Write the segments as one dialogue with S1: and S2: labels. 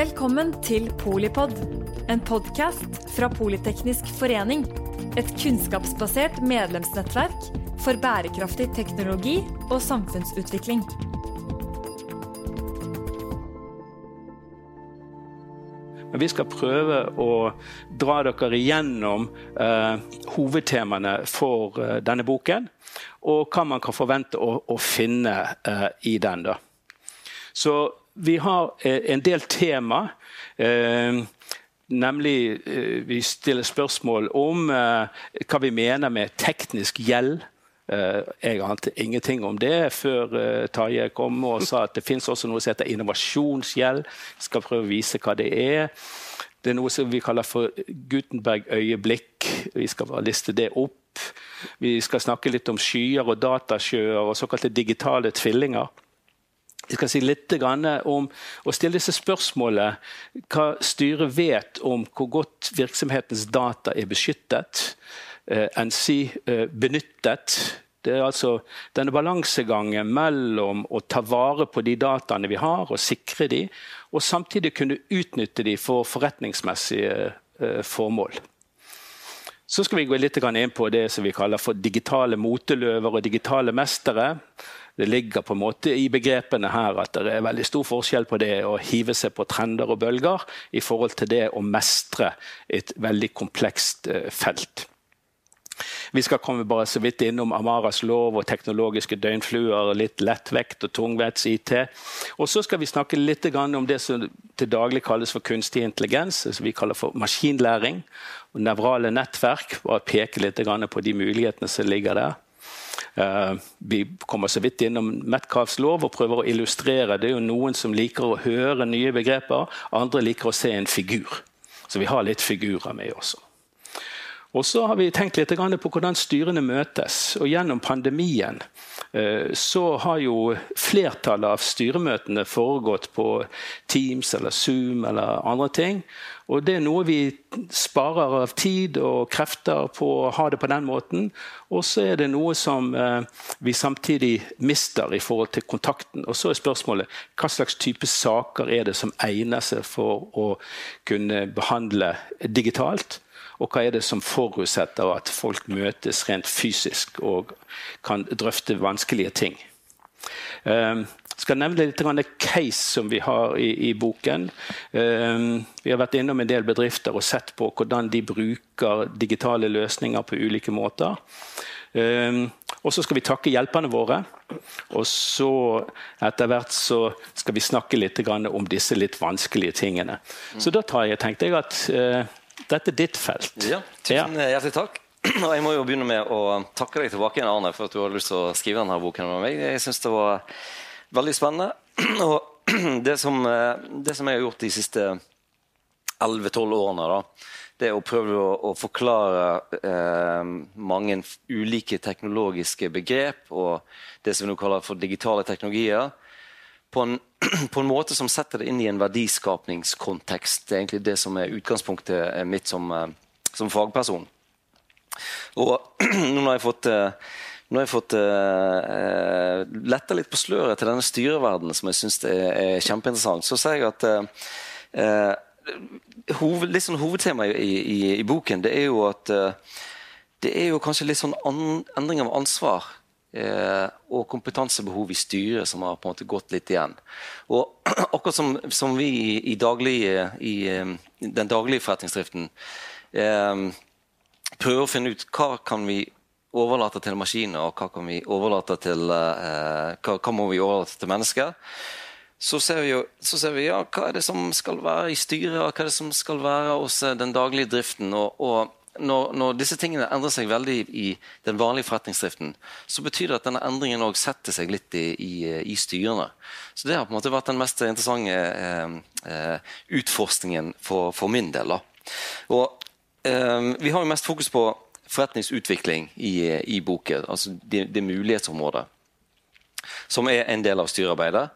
S1: Velkommen til Polipod, en podkast fra Politeknisk forening. Et kunnskapsbasert medlemsnettverk for bærekraftig teknologi og samfunnsutvikling.
S2: Vi skal prøve å dra dere igjennom eh, hovedtemaene for eh, denne boken. Og hva man kan forvente å, å finne eh, i den. Da. Så vi har eh, en del tema. Eh, nemlig eh, vi stiller spørsmål om hva vi mener med teknisk gjeld. Jeg ante ingenting om det før Tarjei kom og sa at det finnes også noe som heter innovasjonsgjeld. Jeg skal prøve å vise hva det er. Det er noe som vi kaller for Gutenberg-øyeblikk. Vi skal bare liste det opp. Vi skal snakke litt om skyer og datasjøer og såkalte digitale tvillinger. Jeg skal si litt om å stille disse spørsmålene. Hva styret vet om hvor godt virksomhetens data er beskyttet, eh, enn si eh, benyttet. Det er altså denne balansegangen mellom å ta vare på de dataene vi har, og sikre de, og samtidig kunne utnytte de for forretningsmessige eh, formål. Så skal vi gå litt inn på det som vi kaller for digitale moteløver og digitale mestere det ligger på en måte i begrepene her at det er veldig stor forskjell på det å hive seg på trender og bølger i forhold til det å mestre et veldig komplekst eh, felt. Vi skal komme bare så vidt innom Amaras lov og teknologiske døgnfluer, litt lettvekt og tungvekts-IT. Og så skal vi snakke litt om det som til daglig kalles for kunstig intelligens, som vi kaller for maskinlæring. og Nevrale nettverk. Bare peke litt på de mulighetene som ligger der. Uh, vi kommer så vidt innom Metcalfs lov og prøver å illustrere. Det er jo noen som liker å høre nye begreper, andre liker å se en figur. Så vi har litt figurer med også. Og så har vi tenkt litt på hvordan styrene møtes. Og Gjennom pandemien så har jo flertallet av styremøtene foregått på Teams eller Zoom eller andre ting. Og Det er noe vi sparer av tid og krefter på å ha det på den måten. Og så er det noe som eh, vi samtidig mister i forhold til kontakten. Og så er spørsmålet hva slags type saker er det som egner seg for å kunne behandle digitalt? Og hva er det som forutsetter at folk møtes rent fysisk og kan drøfte vanskelige ting? Um, skal nevne litt case som vi har i, i boken. Um, vi har vært innom en del bedrifter og sett på hvordan de bruker digitale løsninger på ulike måter. Um, og så skal vi takke hjelperne våre. Og så etter hvert så skal vi snakke litt om disse litt vanskelige tingene. Så da jeg, tenkte jeg at uh, dette er ditt felt.
S3: Ja, tusen ja. hjertelig takk. Og jeg må jo begynne med å takke deg tilbake igjen, Arne, for at du har lyst til å skrive denne boken med meg. Jeg synes det var Veldig spennende. Og det som, eh, det som jeg har gjort de siste 11-12 årene, da, det er å prøve å, å forklare eh, mange ulike teknologiske begrep og det som vi nå kaller for digitale teknologier, på en, på en, måte som setter det inn i en verdiskapningskontekst. Det er egentlig det som er utgangspunktet mitt som, eh, som fagperson. Og nå har jeg fått eh, nå har jeg fått uh, letta litt på sløret til denne styreverdenen, som jeg syns er, er, kjempeinteressant. Så ser jeg at uh, hoved, sånn Hovedtemaet i, i, i, boken det er jo at uh, det er jo kanskje litt sånn an, endring av ansvar og kompetansebehov i styret som har på en måte gått litt igjen. Og akkurat som, som vi i, i, daglig, i den daglige forretningsdriften prøver å finne ut hva kan vi overlate til maskiner, og hva kan vi overlate til eh, hva, hva, må vi overlate til mennesker, så ser vi jo så ser vi, ja, hva er det som skal være i styret, og hva er det som skal være hos eh, den daglige driften. og, og når, når, disse tingene endrer seg veldig i den vanlige forretningsdriften, så betyr det at denne endringen også setter seg litt i, i, i, styrene. Så Det har på en måte vært den mest interessante eh, eh, utforskningen for, for, min del. Da. Og eh, Vi har jo mest fokus på forretningsutvikling i, i boken. Altså det, det mulighetsområdet. Som er en del av styrearbeidet.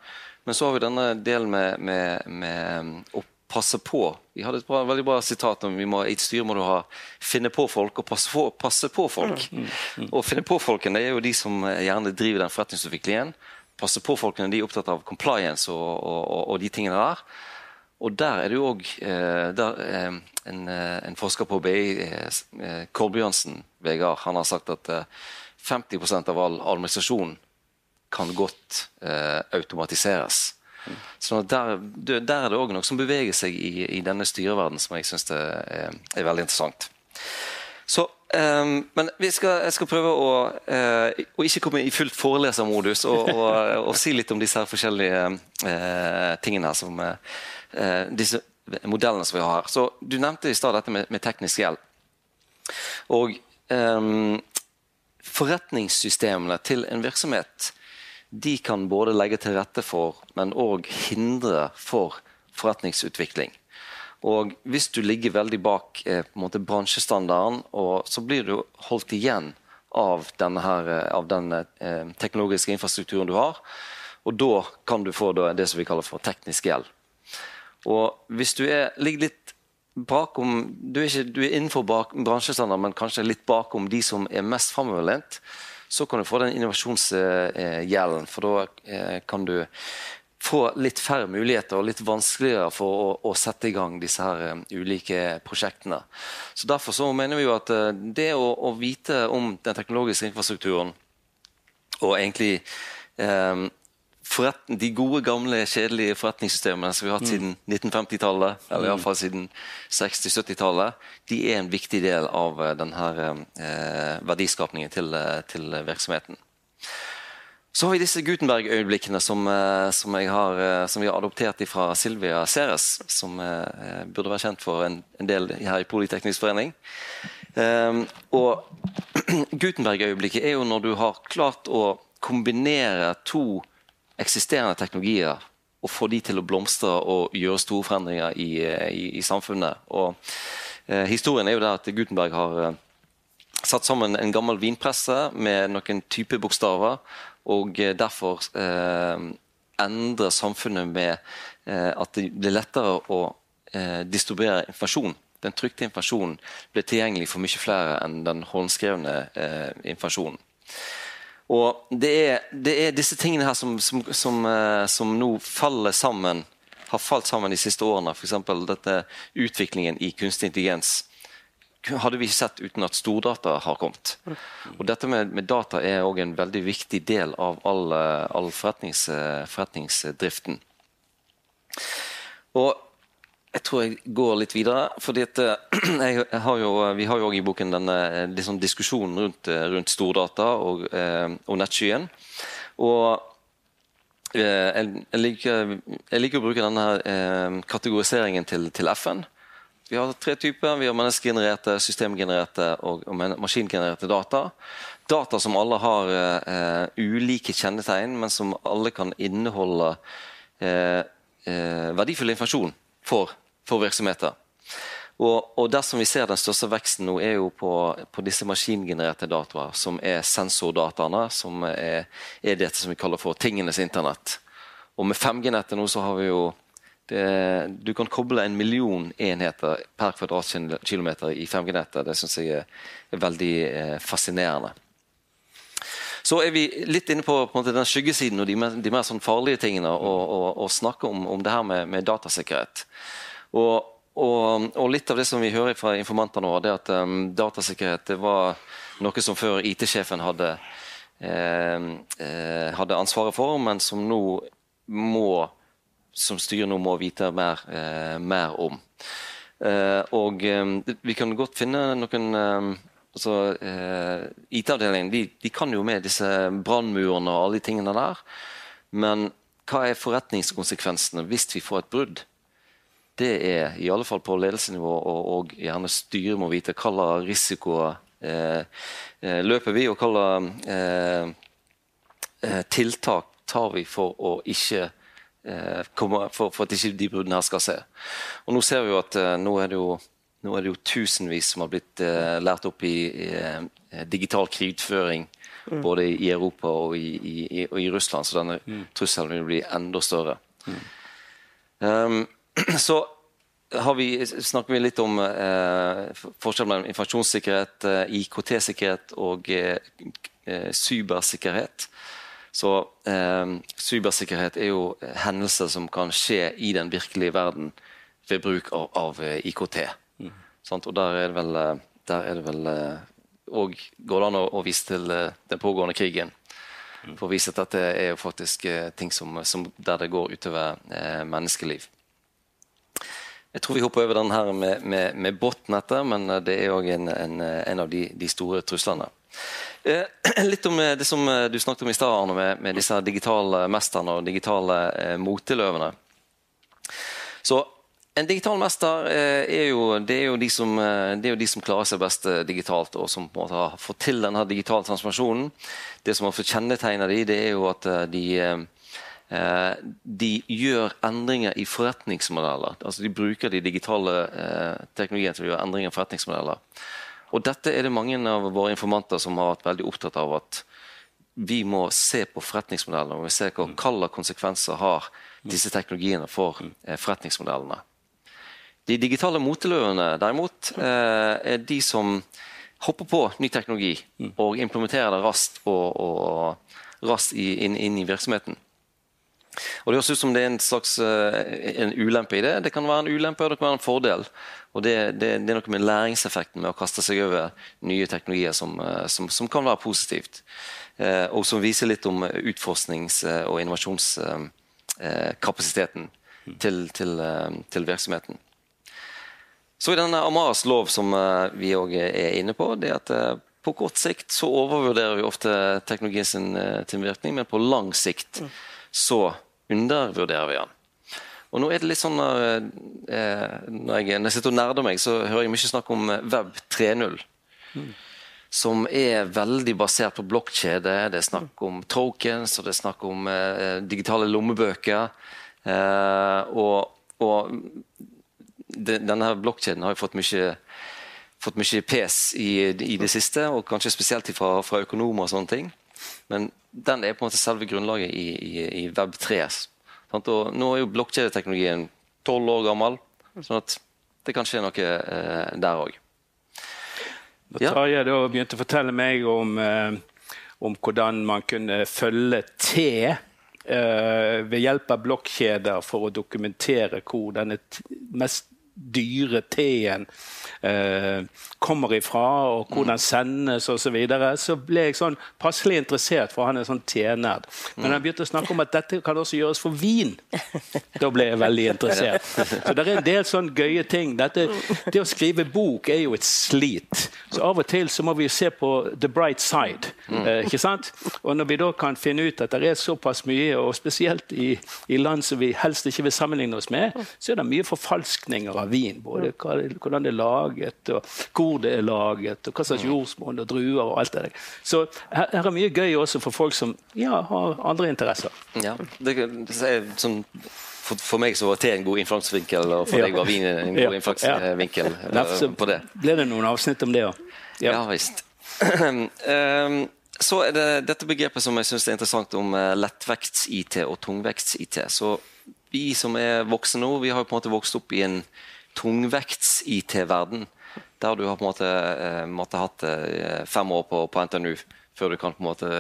S3: Men så har vi denne delen med, med, med å passe på. Vi hadde et bra, veldig bra sitat om vi må, i et styre må du ha finne på folk og passe på, passe på folk. Mm, mm, mm. Og finne på folkene er jo de som gjerne driver den forretningsutviklingen. Passe på folkene de er opptatt av compliance og, og, og, og de tingene der. Og der er det jo òg en, en, forsker på BI, Kolbjørnsen Vegard, han har sagt at 50% av all administrasjon kan godt automatiseres. Så der, der, er det òg noe som beveger seg i, i denne styreverden som jeg syns er, er, veldig interessant. Så, um, men skal, jeg skal prøve å, uh, å, ikke komme i fullt forelesermodus og, og, og, si litt om disse her forskjellige uh, tingene her som uh, disse modellene som vi har her. Så Du nevnte i stad dette med, med, teknisk gjeld. Og um, forretningssystemene til en virksomhet de kan både legge til rette for, men òg hindre for forretningsutvikling. Og Hvis du ligger veldig bak eh, bransjestandarden, så blir du holdt igjen eh, av den eh, teknologiske infrastrukturen du har. Og da kan du få det som vi kaller for teknisk gjeld. Og Hvis du er, ligger litt bakom du er, ikke, du er innenfor bak, bransjestandard, men kanskje litt bakom de som er mest framoverlent, så kan du få den innovasjonsgjelden. For da eh, kan du få litt færre muligheter og litt vanskeligere for å, å sette i gang disse her um, ulike prosjektene. Så Derfor så mener vi jo at uh, det å, å, vite om den teknologiske infrastrukturen og egentlig um, forretning, de gode, gamle, kjedelige forretningssystemene som vi har hatt mm. siden 1950-tallet, eller iallfall siden 60-70-tallet, de er en viktig del av uh, denne eh, verdiskapningen til, uh, til, virksomheten. Så har vi disse Gutenberg-øyeblikkene som, uh, som, som, vi har adoptert fra Silvia Ceres, som eh, burde være kjent for en, en del her i Politeknisk forening. Um, og Gutenberg-øyeblikket er jo når du har klart å kombinere to eksisterende teknologier og få de til å blomstre og gjøre store forandringer i, i, i samfunnet. Og, eh, historien er jo der at Gutenberg har eh, satt sammen en gammel vinpresse med noen type bokstaver, og eh, derfor eh, endre samfunnet med eh, at det blir lettere å eh, distribuere informasjon. Den trykte informasjonen blir tilgjengelig for mye flere enn den håndskrevne informasjonen. Og det er, det er, disse tingene her som, som, som, eh, som, nå faller sammen, har falt sammen de siste årene. F.eks. dette utviklingen i kunstig intelligens hadde vi ikke sett uten at stordata har kommet. Og Dette med, med data er òg en veldig viktig del av all, eh, all forretnings, eh, forretningsdriften. Og jeg tror jeg går litt videre. fordi at, eh, har jo, Vi har jo i boken denne liksom diskusjonen rundt, eh, rundt stordata og, og nettskyen. Og jeg, liker, jeg, liker, å bruke denne kategoriseringen til, til, FN. Vi har tre typer. Vi har menneskegenererte, systemgenererte og, og maskingenererte data. Data som alle har ulike kjennetegn, men som alle kan inneholde verdifull informasjon for for virksomheter. Og, og der som vi ser Den største veksten nå er jo på, på disse maskingenererte datoer, som er sensordataene, som er, er dette som vi kaller for tingenes internett. Og med 5G-nettet nå så har vi jo det, Du kan koble en million enheter per kvadratkilometer i 5G-nettet. Det syns jeg er, veldig eh, fascinerende. Så er vi litt inne på, på den skyggesiden og de de mer sånn farlige tingene, og, og, og snakke om, om det her med, med datasikkerhet. Og, og, og, litt av det som vi hører fra informanter nå, er at um, datasikkerhet det var noe som før IT-sjefen hadde, eh, eh, hadde ansvaret for, men som nå må som styret nå må vite mer, eh, mer om. Eh, og um, vi kan godt finne noen um, altså, eh, IT-avdelingen de, de, kan jo med disse brannmurene og alle de tingene der. Men hva er forretningskonsekvensene hvis vi får et brudd? Det er i alle fall på ledelsesnivå og, og gjerne styret må vite hva slags risikoer eh, eh, løper vi, og hva slags eh, eh, tiltak tar vi for å ikke eh, komme, for, for, at ikke de bruddene her skal se. Og Nå ser vi jo at eh, nå er det jo nå er det jo tusenvis som har blitt eh, lært opp i, i digital krigføring. Mm. Både i Europa og i, i, og i Russland, så denne mm. trusselen vil bli enda større. Mm. Um, så vi, snakker vi litt om eh, forskjellen mellom informasjonssikkerhet, eh, IKT-sikkerhet og eh, cybersikkerhet. Så eh, cybersikkerhet er jo hendelser som kan skje i den virkelige verden ved bruk av, av IKT. Mm. Og der er det vel, er det vel og går det an å, å vise til den pågående krigen. Mm. For å vise at dette er jo faktisk ting som, som der det går utover eh, menneskeliv. Jeg tror vi hopper over den her med, med, med botnettet, men eh, det er òg en, en, en, av de, de store truslene. Eh, litt om eh, det som eh, du snakket om i stad, med, med, disse digitale mesterne og digitale eh, moteløvene. Så en digital mester eh, er, jo, er, jo som, er jo de som klarer seg best digitalt, og som på en måte har fått til denne digitale transformasjonen. Det som har fått kjennetegna de, det er jo at de Eh, de gjør endringer i forretningsmodeller. altså De bruker de digitale eh, teknologiene til å gjøre endringer i forretningsmodeller. Og Dette er det mange av våre informanter som har vært veldig opptatt av at vi må se på forretningsmodellene og vi se hva hvilke konsekvenser har disse teknologiene for eh, forretningsmodellene. De digitale moteløvene derimot er de som hopper på ny teknologi og implementerer det raskt, og, og raskt inn, inn i virksomheten. Og Det høres ut som det er en slags uh, en ulempe i det. Det kan være en ulempe og det kan være en fordel. Og Det, det, det er noe med læringseffekten med å kaste seg over nye teknologier som, uh, som, som kan være positivt. Uh, og som viser litt om utforsknings- og innovasjonskapasiteten til, til, til, virksomheten. Så i denne Amaras lov som vi òg er inne på, det er at på kort sikt så overvurderer vi ofte teknologien sin, tilvirkning, men på lang sikt så undervurderer vi han. Og nå er det litt sånn når, når, jeg, når jeg sitter og nerder meg, så hører jeg mye snakk om eh, Web 3.0. Mm. Som er veldig basert på blokkjede. Det er snakk om tokens og det er snakk om eh, digitale lommebøker. Eh, og, og de, denne blokkjeden har jo fått mye, fått mye pes i, i, det siste, og kanskje spesielt fra, fra økonomer og sånne ting. Men den er på en måte selve grunnlaget i, i, i Web 3. Sant? Og nå er jo blokkjedeteknologien tolv år gammel, sånn at det kan skje noe eh, der òg.
S2: Tarjei ja. begynte å fortelle meg om, eh, om hvordan man kunne følge T eh, ved hjelp av blokkjeder for å dokumentere hvor denne mest dyre T-en eh, kommer ifra, og hvor den sendes osv., så, videre, så ble jeg sånn passelig interessert, for han er sånn T-nerd. Men han begynte å snakke om at dette kan også gjøres for vin. Da ble jeg veldig interessert. Så det er en del sånn gøye ting. Dette, det å skrive bok er jo et slit. Så av og til så må vi se på the bright side. Eh, ikke sant? Og når vi da kan finne ut at det er såpass mye, og spesielt i, i land som vi helst ikke vil sammenligne oss med, så er det mye forfalskninger av vin. Både hvordan det er laget, og hvor det er laget, og hva slags jordsmonn og druer og alt det der. Så her, her, er mye gøy også for folk som ja, har andre interesser.
S3: Ja, det, det er sånn for, for, meg så var te en god innfallsvinkel, og for ja. deg var vin en god ja. innfallsvinkel. Ja.
S2: på det. ble det noen avsnitt om det òg.
S3: Ja. ja visst. um, så er det dette begrepet som jeg syns er interessant om uh, lettvekts-IT og tungvekts-IT. Så vi som er voksne nå, vi har jo på en måte vokst opp i en tungvekts-IT-verden. Der du har på en måte uh, måtte hatt uh, fem år på, på, NTNU før du kan på en måte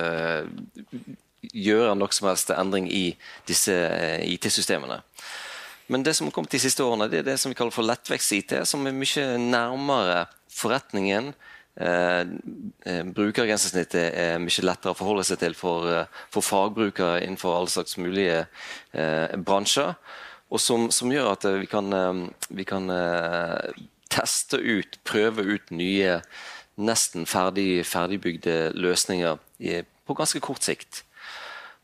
S3: gjøre noe som helst endring i disse eh, IT-systemene. Men det som har kommet de siste årene, det er det som vi kaller for lettvekst-IT, som er mye nærmere forretningen. Eh, eh brukergrensesnittet er mye lettere å forholde seg til for, eh, for fagbrukere innenfor alle slags mulige eh, bransjer. Og som, som, gjør at vi kan, vi kan eh, teste ut, prøve ut nye, nesten ferdig, ferdigbygde løsninger i, på ganske kort sikt.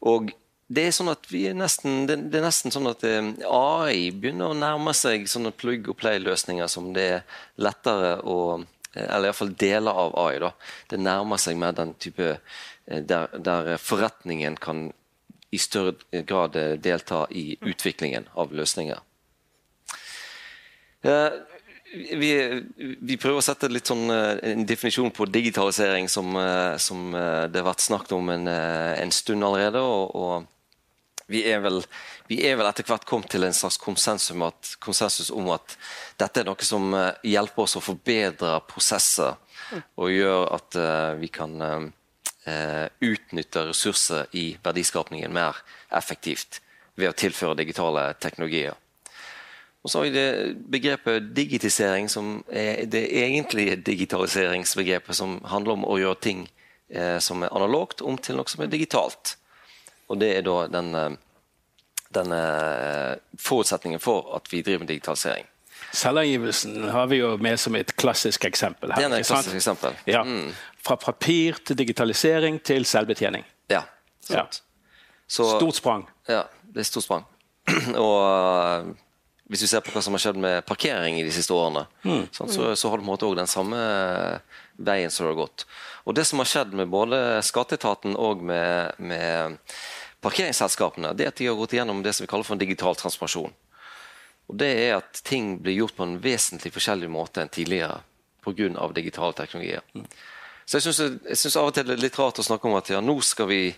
S3: Og det er, sånn er nesten, det, er nesten sånn at eh, AI begynner å nærme seg sånne plug og play-løsninger som det er lettere å eh, Eller iallfall deler av AI. da, Det nærmer seg med den type eh, der, der forretningen kan i større grad delta i utviklingen av løsninger. Vi, vi, prøver å sette sånn, eh, en definisjon på digitalisering som, eh, som eh, det har vært snakket om en, en stund allerede. og, og vi, er vel, vi er vel, etter hvert kommet til en slags konsensus om, at, konsensus om at dette er noe som hjelper oss å forbedre prosesser og gjør at vi kan eh, utnytte ressurser i verdiskapningen mer effektivt ved å tilføre digitale teknologier. Og så har vi det begrepet digitisering, som er det egentlige digitaliseringsbegrepet, som handler om å gjøre ting eh, som er analogt, om til noe som er digitalt. Og det er da eh, den eh, forutsetningen for at vi driver med digitalisering.
S2: Selvangivelsen har vi jo med som et klassisk eksempel. her.
S3: Det er et klassisk eksempel.
S2: Ja.
S3: Mm.
S2: Fra papir til digitalisering til selvbetjening.
S3: Ja,
S2: Ja.
S3: Så,
S2: Stort sprang.
S3: Ja, det er stort sprang. og uh, hvis vi ser på hva som har skjedd med parkering i de siste årene, sant, så, så har det på en måte den samme veien som det har gått. Og det som har skjedd med både skatteetaten og med, med parkeringsselskapene, det er at de har gått igjennom det som vi kaller for en digital transformasjon. Og det er at ting blir gjort på en vesentlig forskjellig måte enn tidligere pga. digitale teknologier. Så jeg syns- av og til det er litt rart å snakke om at ja, nå skal vi,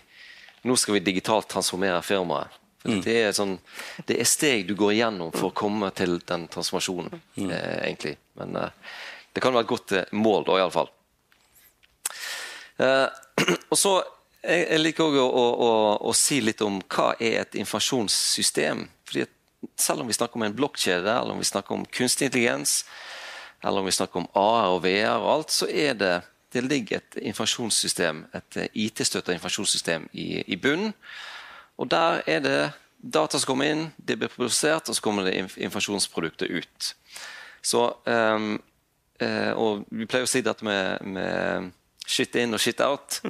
S3: nå skal vi digitalt transformere firmaet. For det, er sånn, det er steg du går igjennom for å komme til den transformasjonen, eh, egentlig. Men eh, det kan være et godt eh, mål, da, iallfall. Eh, og så jeg, jeg liker også å, å, å, å si litt om hva er et informasjonssystem. Fordi at selv om vi snakker om en blokkjede, eller om vi snakker om kunstig intelligens, eller om vi snakker om AR og VR og alt, så er det det ligger et informasjonssystem, et eh, IT-støtta informasjonssystem i, i bunnen. Og der er det data som kommer inn, det blir produsert, og så kommer det informasjonsproduktet ut. Så, um, uh, og vi pleier å si dette med, med shit in og shit out.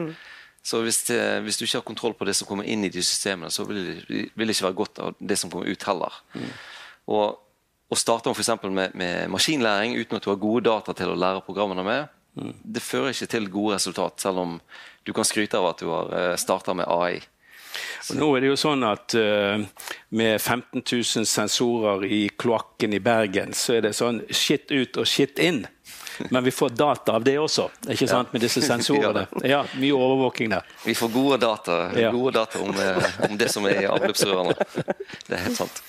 S3: Så hvis, det, hvis du ikke har kontroll på det som kommer inn i de systemene, så vil det, vil det ikke være godt av det som kommer ut heller. Og, og starter f.eks. Med, med maskinlæring uten at du har gode data til å lære programmene med, det fører ikke til gode resultat, selv om du kan skryte av at du har starta med AI.
S2: Og nå er det jo sånn at uh, med 15 000 sensorer i kloakken i Bergen, så er det sånn shit ut og shit inn. Men vi får data av det også, ikke sant, med disse sensorene. Ja, Mye overvåking der.
S3: Vi får gode data, gode data om, eh, om det som er i avløpsrørene. Det er helt sant.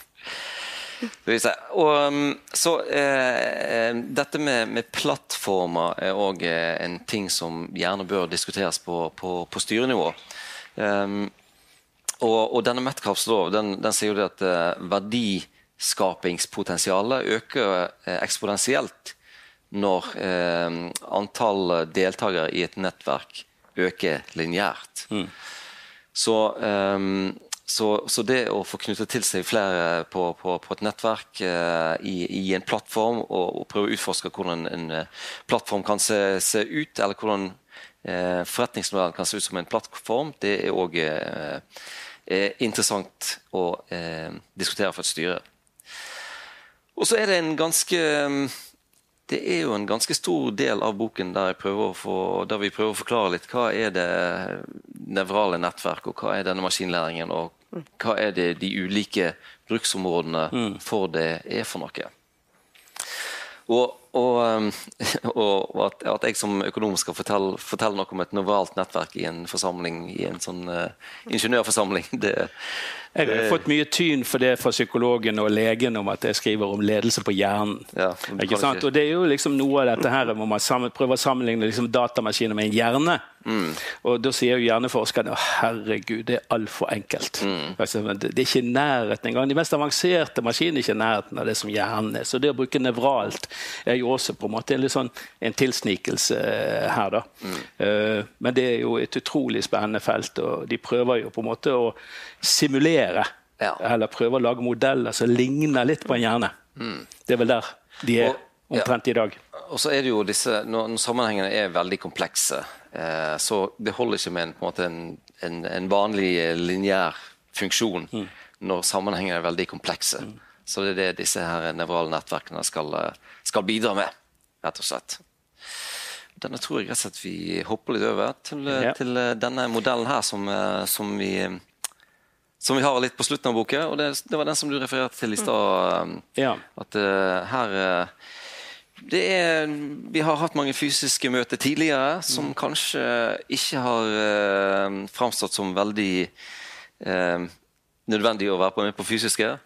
S3: Og, um, så eh, Dette med, med plattformer er òg eh, en ting som gjerne bør diskuteres på, på, på styrenivå. Um, og, og denne Metcalfs lov den, den sier jo det at eh, verdiskapingspotensialet øker eh, eksponentielt når eh, antall deltakere i et nettverk øker lineært. Så, ehm, så, så det å få knyttet til seg flere på, på, på et nettverk eh, i, i en plattform, og, og prøve å utforske hvordan en eh, plattform kan se, se ut, eller hvordan eh, forretningsmodellen kan se ut som en plattform, det er òg eh, eh, interessant å eh, diskutere for et styre. Og så er det en ganske det er jo en ganske stor del av boken der, prøver få, der vi prøver å forklare litt hva er det nevrale nettverk, og hva er denne maskinlæringen, og hva er det de ulike bruksområdene for det er for noe. Og, og, um, og at, at jeg som økonom skal fortelle, fortelle noe om et novalt nettverk i en forsamling, i en sånn uh, ingeniørforsamling, det,
S2: Jeg har fått mye tyn for det fra psykologen og legen om at jeg skriver om ledelse på hjernen.
S3: Ja,
S2: ikke sant?
S3: ikke-
S2: Og Det er jo liksom noe av dette her hvor man sammen, prøver å sammenligne liksom datamaskiner med en hjerne.
S3: Mm.
S2: Og Da sier jo hjerneforskerne at herregud, det er altfor enkelt.
S3: Mm.
S2: Altså, det, det er ikke i nærheten engang. De mest avanserte maskinene er ikke i nærheten av det som hjernen er. Så det å bruke nevralt er jo også på en måte en, sånn, en tilsnikelse eh, her, da.
S3: Mm.
S2: Men det er jo et utrolig spennende felt, og de prøver jo på en måte å simulere.
S3: Ja.
S2: Eller prøve å lage modeller som ligner litt på en hjerne. Det er vel der de er
S3: Mm.
S2: Omtrent i dag.
S3: Og så er det jo disse, når, sammenhengene er veldig komplekse, eh, så det holder ikke med en, på en, måte en, en, en vanlig eh, lineær funksjon når sammenhengene er veldig komplekse. Så det er det disse her nevrale nettverkene skal, eh, skal bidra med, rett og slett. Denne tror jeg rett og slett vi hopper litt over til, eh,
S2: Ja.
S3: til eh, denne modellen her som, eh, som vi som vi har litt på slutten av boka, og det, det var den som du refererte til i stad. eh,
S2: Ja.
S3: at uh, her eh, det er, Vi har hatt mange fysiske møter tidligere som kanskje ikke har uh, framstått som veldig eh, nødvendig å være på, med på fysiske.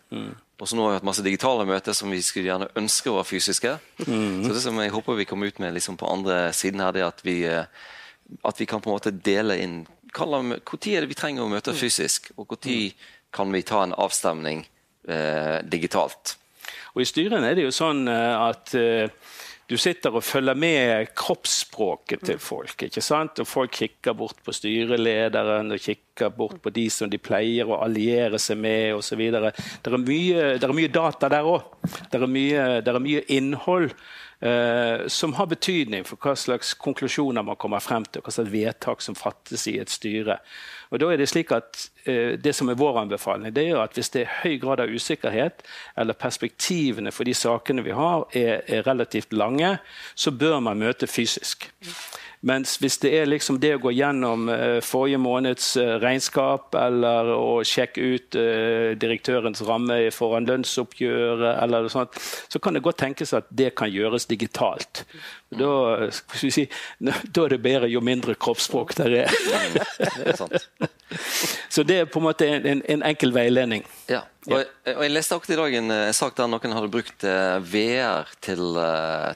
S3: Og så nå har vi hatt masse digitale møter som vi skulle gjerne ønske var fysiske. Så det som jeg håper vi kommer ut med liksom på andre siden her, det er at vi, eh, at vi kan på en måte dele inn. Når er det vi trenger å møte fysisk, og når kan vi ta en avstemning eh, digitalt?
S2: Og I styrene er det jo sånn eh, at eh, du sitter og følger med kroppsspråket til folk. ikke sant? Og Folk kikker bort på styrelederen og kikker bort på de som de pleier å alliere seg med osv. Det, det er mye data der òg. Det, det, er mye innhold som har betydning for hva slags konklusjoner man kommer frem til, hva slags vedtak som fattes i et styre. Og da er Det slik at eh, det som er vår anbefaling, det er at hvis det er høy grad av usikkerhet, eller perspektivene for de sakene vi har, er, er relativt lange, så bør man møte fysisk. Mens hvis det er liksom det å gå gjennom uh, forrige måneds uh, regnskap, eller å sjekke ut uh, direktørens ramme foran lønnsoppgjøret, eller noe sånt, så kan det godt tenkes at det kan gjøres digitalt. Da, si, da er det bedre jo mindre kroppsspråk det er. det er så det er på en måte en, en enkel veiledning.
S3: Ja. Og, jeg, og jeg leste akkurat i dag en, en sak der noen hadde brukt VR til,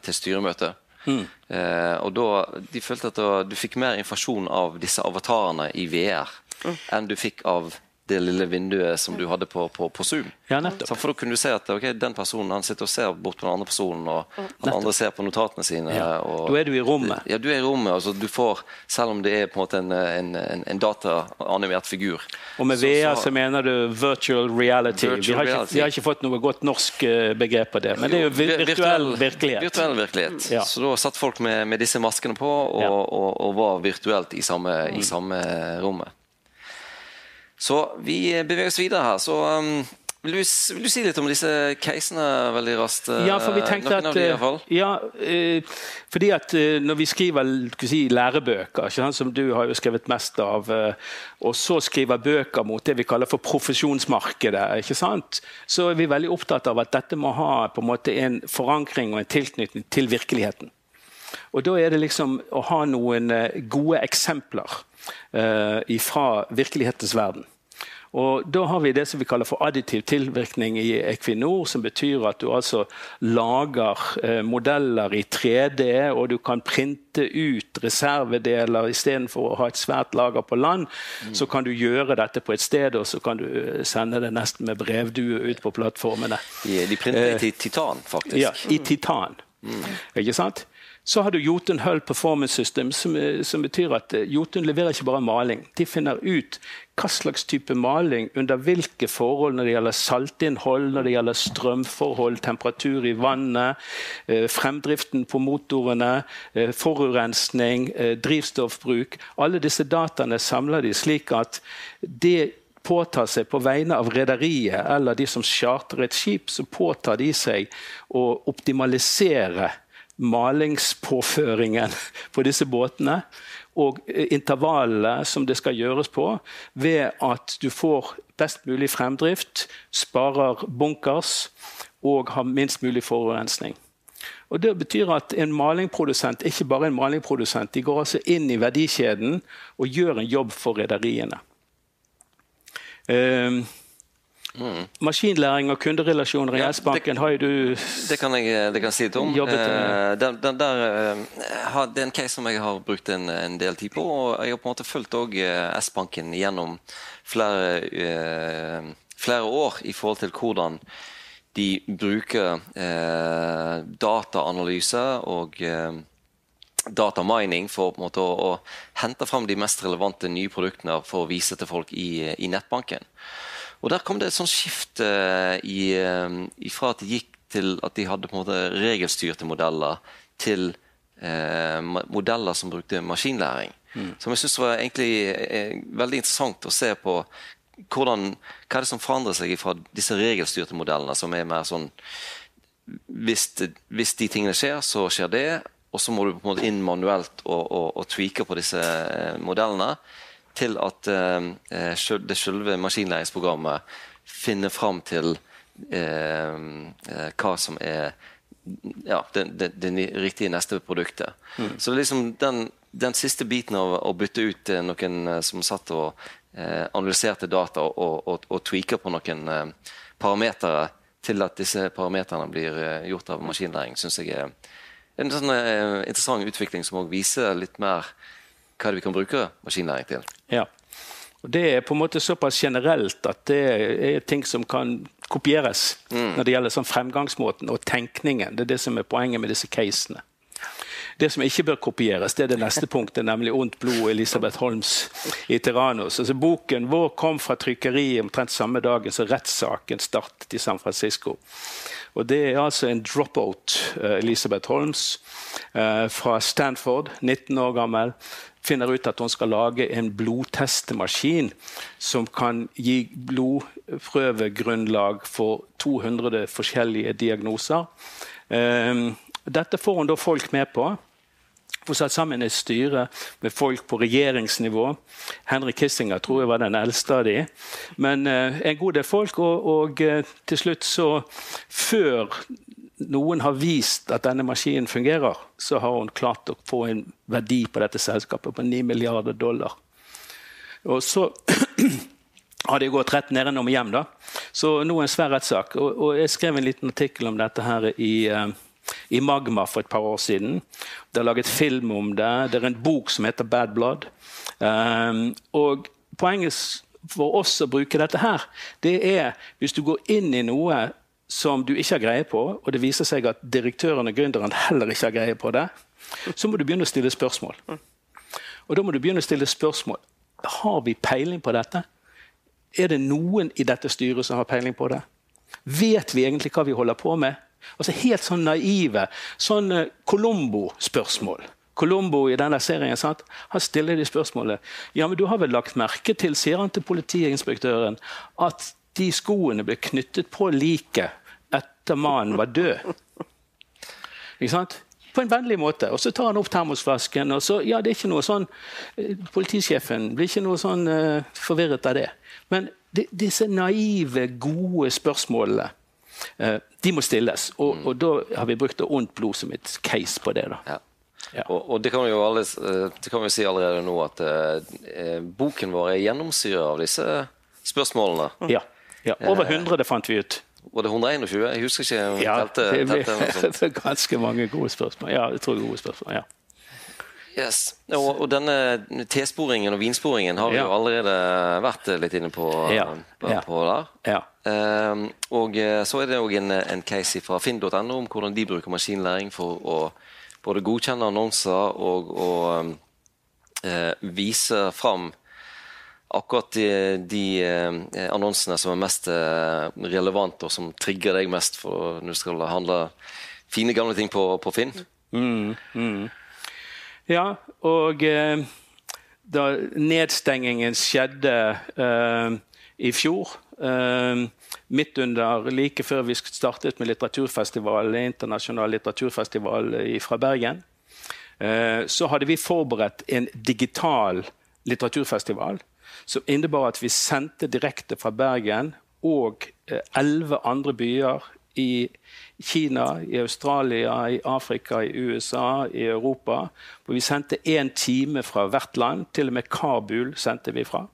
S3: til styremøte. Mm. Eh, og da, De følte at da, du fikk mer informasjon av disse avatarene i VR mm. enn du fikk av det lille vinduet som du hadde på, på, på Zoom.
S2: Ja, så
S3: for Da kunne du se at okay, den personen han sitter og ser bort på den andre personen, og den andre ser på notatene sine. Ja. Og,
S2: da er du i rommet.
S3: Ja, du er i rommet. Altså, du får, selv om det er på en måte en, en, en, en dataanimert figur.
S2: Og med VR så, så, mener du virtual reality. Virtual vi, har ikke, reality. vi, har ikke, fått noe godt norsk uh, begrep på det, men det er jo virtuell, virtuell virkelighet.
S3: Virtuell virkelighet. Ja. Så da satt folk med, med disse maskene på og, og, og var virtuelt i samme, mm. i samme rommet. Så vi beveger oss videre her. Så um, vil, du, vil, du, si litt om disse casene veldig raskt?
S2: Ja, for vi tenkte at, de, ja, eh, fordi at eh, når vi skriver si, lærebøker, som du har jo skrevet mest av, eh, og så skriver bøker mot det vi kaller for profesjonsmarkedet, så er vi veldig opptatt av at dette må ha på en måte en forankring og en tilknytning til virkeligheten. Og Da er det liksom å ha noen eh, gode eksempler uh, fra virkelighetens verden. Og Da har vi det som vi kaller for additiv tilvirkning i Equinor, som betyr at du altså lager eh, modeller i 3D, og du kan printe ut reservedeler istedenfor å ha et svært lager på land. Mm. Så kan du gjøre dette på et sted, og så kan du eh, sende det nesten med brevdue ut på plattformene.
S3: De, de printer i titan, faktisk.
S2: Ja, i titan. Mm. Ikke sant? Så har du Jotun Hull Performance System, som, eh, som, betyr at eh, Jotun leverer ikke bare maling. De finner ut hva slags type maling, under hvilke forhold når det gjelder saltinnhold, når det gjelder strømforhold, temperatur i vannet, eh, fremdriften på motorene, forurensning, drivstoffbruk. Alle disse dataene samler de slik at det påtar seg på vegne av rederiet eller de som charterer et skip, så påtar de seg å optimalisere malingspåføringen på disse båtene og intervallene som det skal gjøres på, ved at du får best mulig fremdrift, sparer bunkers og har minst mulig forurensning. Og Det betyr at en malingprodusent ikke bare en malingprodusent, de går altså inn i verdikjeden og gjør en jobb for rederiene. Uh, Mm. Maskinlæring og kunderelasjoner i ja, S-banken har jo du
S3: Det kan jeg, det kan si litt om. Eh, den, den der, uh, det er en case som jeg har brukt en, en, del tid på. og Jeg har på en måte fulgt òg S-banken gjennom flere, uh, flere, år i forhold til hvordan de bruker eh, dataanalyse og eh, datamining for på en måte å, å, hente fram de mest relevante nye produktene for å vise til folk i, i nettbanken. Og Der kom det et sånt skifte i, eh, fra at det gikk til at de hadde på en måte regelstyrte modeller, til eh, modeller som brukte maskinlæring. Mm. Som jeg syns var egentlig eh, veldig interessant å se på hvordan, hva er det som forandrer seg fra disse regelstyrte modellene, som er mer sånn hvis, hvis de tingene skjer, så skjer det. Og så må du på en måte inn manuelt og, og, og tweake på disse eh, modellene til at uh, det selve maskinlæringsprogrammet finner fram til uh, hva som er ja, det, det, det, riktige neste produktet. Mm. Så liksom den, den, siste biten av å bytte ut noen som satt og analyserte data og, og, og tweaker på noen parametere til at disse parameterne blir gjort av maskinlæring, syns jeg er en sånn interessant utvikling som også viser litt mer hva vi kan bruke maskinlæring til.
S2: Ja. Og Det er på en måte såpass generelt at det er ting som kan kopieres mm. når det gjelder sånn fremgangsmåten og tenkningen. Det er det som er poenget med disse casene. Det som ikke bør kopieres, det er det neste punktet, nemlig 'Ondt blod' Elisabeth Holms i 'Tyrannos'. Altså, boken vår kom fra trykkeriet omtrent samme dagen som rettssaken startet i San Francisco. Og Det er altså en dropout, uh, Elisabeth Holmes, uh, fra Stanford, 19 år gammel. Finner ut at hun skal lage en blodtestemaskin som kan gi blodprøvegrunnlag for 200 forskjellige diagnoser. Um, dette får hun da folk med på. Hun satt sammen et styre med folk på regjeringsnivå. Henry Kissinger tror jeg var den eldste av de. Men uh, en god del folk. Og, og uh, til slutt, så Før noen har vist at denne maskinen fungerer, så har hun klart å få en verdi på dette selskapet på 9 milliarder dollar. Og så har jeg gått rett nedenom og hjem. da. Så nå en svær rettssak. Og, og, jeg skrev en liten artikkel om dette her i uh, i Magma for et par år siden. Det er laget film om det. Det er en bok som heter Bad Blood. Um, og Poenget for oss å bruke dette her, det er hvis du går inn i noe som du ikke har greie på, og det viser seg at direktøren og gründeren heller ikke har greie på det, så må du begynne å stille spørsmål. Og da må du begynne å stille spørsmål. Har vi peiling på dette? Er det noen i dette styret som har peiling på det? Vet vi egentlig hva vi holder på med? Altså Helt sånn naive sånn Colombo-spørsmål. Colombo i denne serien sant? han stiller de spørsmålet ja, men du har vel lagt merke til, sier han til politiinspektøren, at de skoene ble knyttet på liket etter mannen var død. Ikke sant? På en vennlig måte. Og så tar han opp termosflasken. og så, ja, det er ikke noe sånn, eh, Politisjefen blir ikke noe sånn uh, forvirret av det. Men de, disse naive, gode spørsmålene Eh, de må stilles. Og, mm. og, da har vi brukt ondt blod som et case på det. da.
S3: Ja. Ja. Og, og, det kan vi jo alle, eh, det kan vi si allerede nå at eh, boken vår er gjennomsyra av disse spørsmålene.
S2: Ja. ja. Over 100 det fant vi ut.
S3: Var det 121? Jeg husker ikke. Jeg
S2: ja, telte, det er ganske mange gode spørsmål. Ja, jeg tror gode spørsmål, ja.
S3: Yes. Og, og denne T-sporingen og vinsporingen har vi jo allerede vært litt inne på, på, på der.
S2: Ja.
S3: Um, og eh, så er det òg en, en, case fra finn.no om hvordan de bruker maskinlæring for å både godkjenne annonser og, å um, uh, vise fram akkurat de, de uh, annonsene som er mest relevante, og som trigger deg mest for når du skal handle fine, gamle ting på, på Finn.
S2: Mm, mm. Ja, og eh, da nedstengingen skjedde eh, i fjor eh, Midt under, like før vi startet med litteraturfestival, internasjonal litteraturfestival fra Bergen, eh, så hadde vi forberedt en digital litteraturfestival som innebar at vi sendte direkte fra Bergen og eh, elleve andre byer i Kina, i Australia, i Afrika, i USA, i Europa. Hvor vi sendte én time fra hvert land. Til og med Kabul sendte vi fra.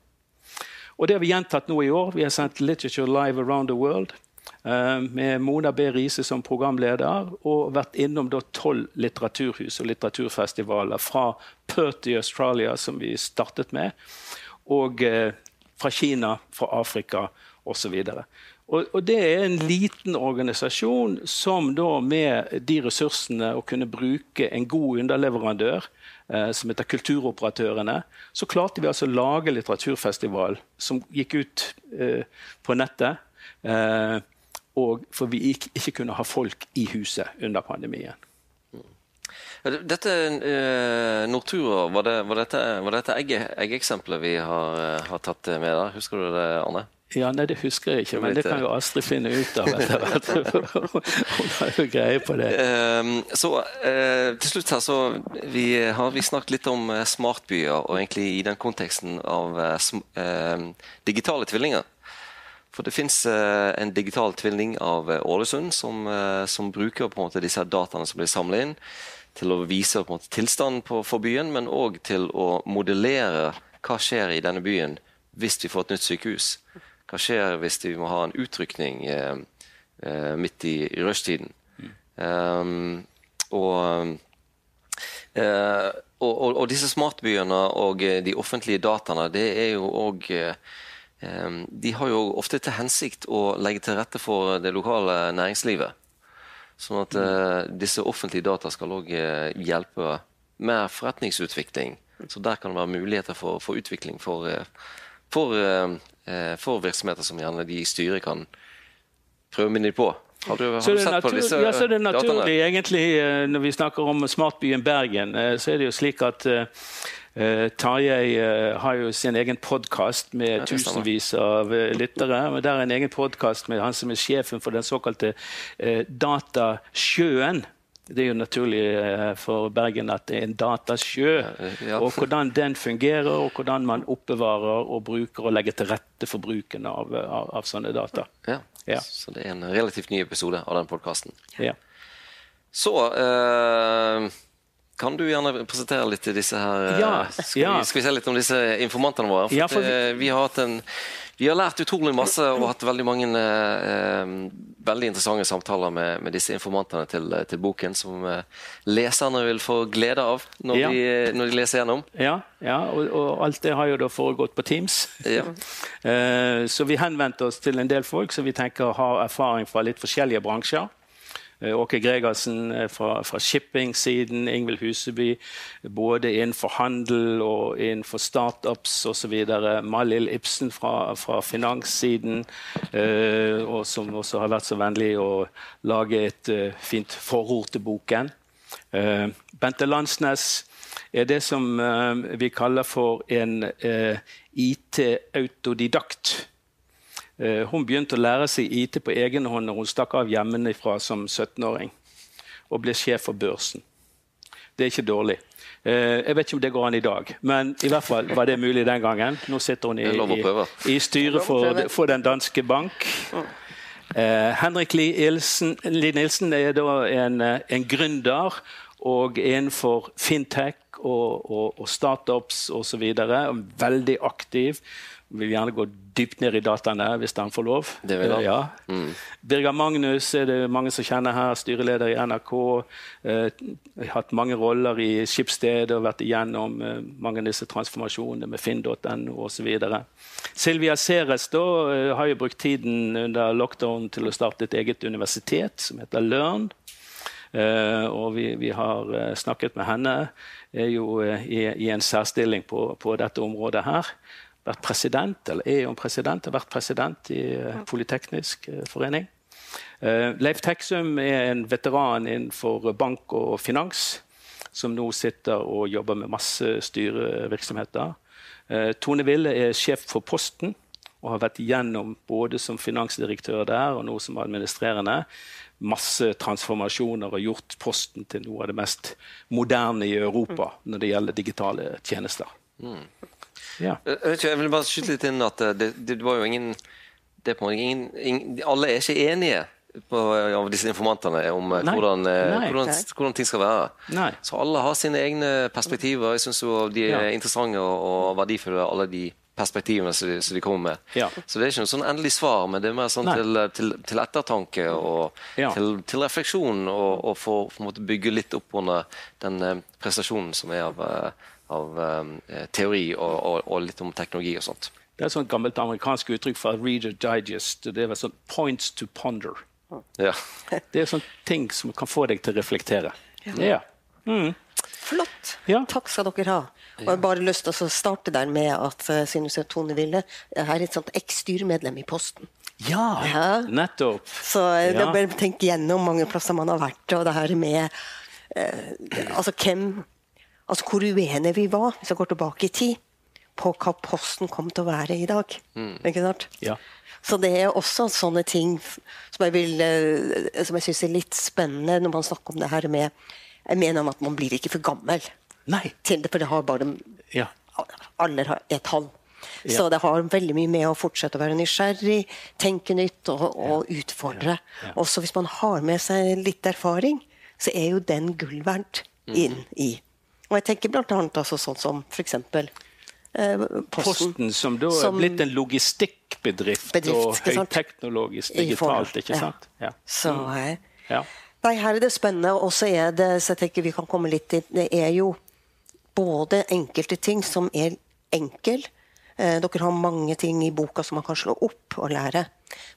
S2: Og det har vi gjentatt nå i år. Vi har sendt Literature Live Around the World. Uh, med Mona B. Riise som programleder, og vært innom tolv litteraturhus og litteraturfestivaler. Fra Perth i Australia, som vi startet med, og uh, fra Kina, fra Afrika osv. Og, og, Det er en liten organisasjon som da med de ressursene å kunne bruke en god underleverandør, eh, som heter Kulturoperatørene, så klarte vi altså å lage litteraturfestival som gikk ut eh, på nettet. Eh, og for vi ikke, kunne ha folk i huset under pandemien.
S3: Dette eh, Nortura, var, det, var, dette, var dette eggeeksempelet vi har, har, tatt med der? Husker du det, Arne?
S2: Ja, nei, Det husker jeg ikke, men det kan jo Astrid finne ut av etter hvert. Hun har jo greie på det.
S3: Um, så uh, Til slutt her så vi, har vi snakket litt om uh, smartbyer, og egentlig i den konteksten av uh, digitale tvillinger. For det fins en digital tvilling av Ålesund som, som, bruker på en måte disse dataene som blir samlet inn, til å vise på en måte tilstanden på, for byen, men òg til å modellere hva skjer i denne byen hvis vi får et nytt sykehus. Hva skjer hvis vi må ha en utrykning eh, eh midt i, rushtiden? Mm. Um, og Eh, og, og, og, disse smartbyene og de offentlige dataene, det er jo òg eh, De har jo ofte til hensikt å legge til rette for det lokale næringslivet. Sånn at eh, disse offentlige data skal òg hjelpe med forretningsutvikling. Så der kan det være muligheter for, for utvikling for, for, for, virksomheter som gjerne de i styret kan prøve minne på. Har du, har
S2: så
S3: du sett
S2: på
S3: disse
S2: ja, så er det naturlig,
S3: dataene?
S2: egentlig, Når vi snakker om smartbyen Bergen, så er det jo slik at Uh, Tarjei uh, har jo sin egen podkast med ja, tusenvis av uh, lyttere. men Der er en egen podkast med han som er sjefen for den såkalte Datasjøen. Det er jo naturlig for Bergen at det er en datasjø. Ja. Og hvordan den fungerer, og hvordan man oppbevarer og bruker og legger til rette for bruken av, av, av sånne data.
S3: Ja. ja. Så det er en relativt ny episode av den podkasten.
S2: Ja.
S3: Så kan du gjerne presentere litt til disse her?
S2: Eh, ja,
S3: skal. Vi, skal, Vi, se litt om disse informantene våre? For, ja, for... vi, vi, har hatt en, vi, har lært utrolig masse og hatt veldig mange eh, veldig interessante samtaler med, med disse informantene til, til, boken, som eh, leserne vil få glede av når, ja. de, når de, leser gjennom.
S2: Ja, og, og, alt det har jo da foregått på Teams. eh, så vi henvendte oss til en del folk som vi tenker har erfaring fra litt forskjellige bransjer. Eh, Åke Gregersen eh, fra, fra shipping-siden, Ingvild Huseby både innenfor handel og innenfor startups osv. Malil Ibsen fra, fra finanssiden, eh, og som også har vært så vennlig å lage et fint forord til boken. Bente Landsnes er det som vi kaller for en IT-autodidakt. Eh, hun begynte å lære seg IT på egen hånd når hun stakk av hjemmefra som 17-åring. Og ble sjef for børsen. Det er ikke dårlig. Eh, jeg vet ikke om det går an i dag, men i hvert fall var det mulig den gangen. Nå sitter hun i, i, i styret for, for, Den danske bank. Eh, Henrik Lie Nilsen er da en, en gründer og innenfor fintech og, og, og startups osv. Veldig aktiv vil gjerne gå dypt ned i dataene hvis han får lov.
S3: Det vil han.
S2: Ja. Mm. Birger Magnus er det mange som kjenner her, styreleder i NRK. Eh, hatt mange roller i Skipsstedet og vært igjennom eh, mange av disse transformasjonene med finn.no osv. Silvia Ceres da, eh, har jo brukt tiden under lockdown til å starte et eget universitet som heter Learn. Uh, og vi, vi, har uh, snakket med henne. Er jo uh, i, i, en særstilling på, på, dette området her vært president, eller er jo president, har vært president i uh, Politeknisk uh, forening. Uh, Leif Teksum er en veteran innenfor bank og finans, som nå sitter og jobber med masse styrevirksomheter. Tone Ville er sjef for Posten og har vært igjennom både som finansdirektør der og nå som administrerende masse transformasjoner og gjort Posten til noe av det mest moderne i Europa når det gjelder digitale tjenester. Mm.
S3: Ja. Jeg, ikke, jeg, vil bare skyte litt inn at det, det var jo ingen, det på ingen, ingen Alle er ikke enige på, av disse informantene om Nei. hvordan, Nei, hvordan, hvordan, ting skal være.
S2: Nei.
S3: Så alle har sine egne perspektiver. Jeg syns de er ja. interessante og, og, verdifulle, alle de perspektivene som de, som de kommer med.
S2: Ja.
S3: Så det er ikke noe sånn endelig svar, men det er mer sånn til, til, til, ettertanke og til, til, refleksjon, og, og for, for å bygge litt opp under den eh, prestasjonen som er av av eh, teori og, og, og, litt om teknologi og sånt.
S2: Det er et sånt gammelt amerikansk uttrykk fra Reader Digest. Det er sånn 'points to ponder'.
S3: Ja.
S2: Det er sånne ting som kan få deg til å reflektere. Ja. Mm.
S4: Flott. Ja. Takk skal dere ha. Og jeg har bare lyst til å starte der med at uh, synes jeg Tone Ville er et sånt eks-styremedlem i Posten.
S2: Ja, ja, nettopp.
S4: Så uh, ja. bare tenk gjennom mange plasser man har vært, og det her med eh, Altså hvem Altså hvor uenige vi var, hvis jeg går tilbake i tid, på hva Posten kom til å være i dag. Mm. Ikke sant?
S2: Ja.
S4: Så det er også sånne ting som jeg, vil, eh, som jeg syns er litt spennende når man snakker om det her med Jeg mener om at man blir ikke for gammel
S2: Nei.
S4: til det, for det har bare
S2: ja.
S4: Alder et tall. Ja. Så det har veldig mye med å fortsette å være nysgjerrig, tenke nytt og, og utfordre. Ja. Også hvis man har med seg litt erfaring, så er jo den gull verdt mm. inn i og jeg tenker bl.a. Altså sånn som f.eks. Eh,
S2: Posten, Posten, som da er blitt en logistikkbedrift bedrift, og høyteknologisk digitalt. ikke sant?
S4: Ja. Så, mm.
S2: ja.
S4: Nei, her er det spennende, og så er det så jeg tenker vi kan komme litt inn, Det er jo både enkelte ting som er enkel. Eh, dere har mange ting i boka som man kan slå opp og lære.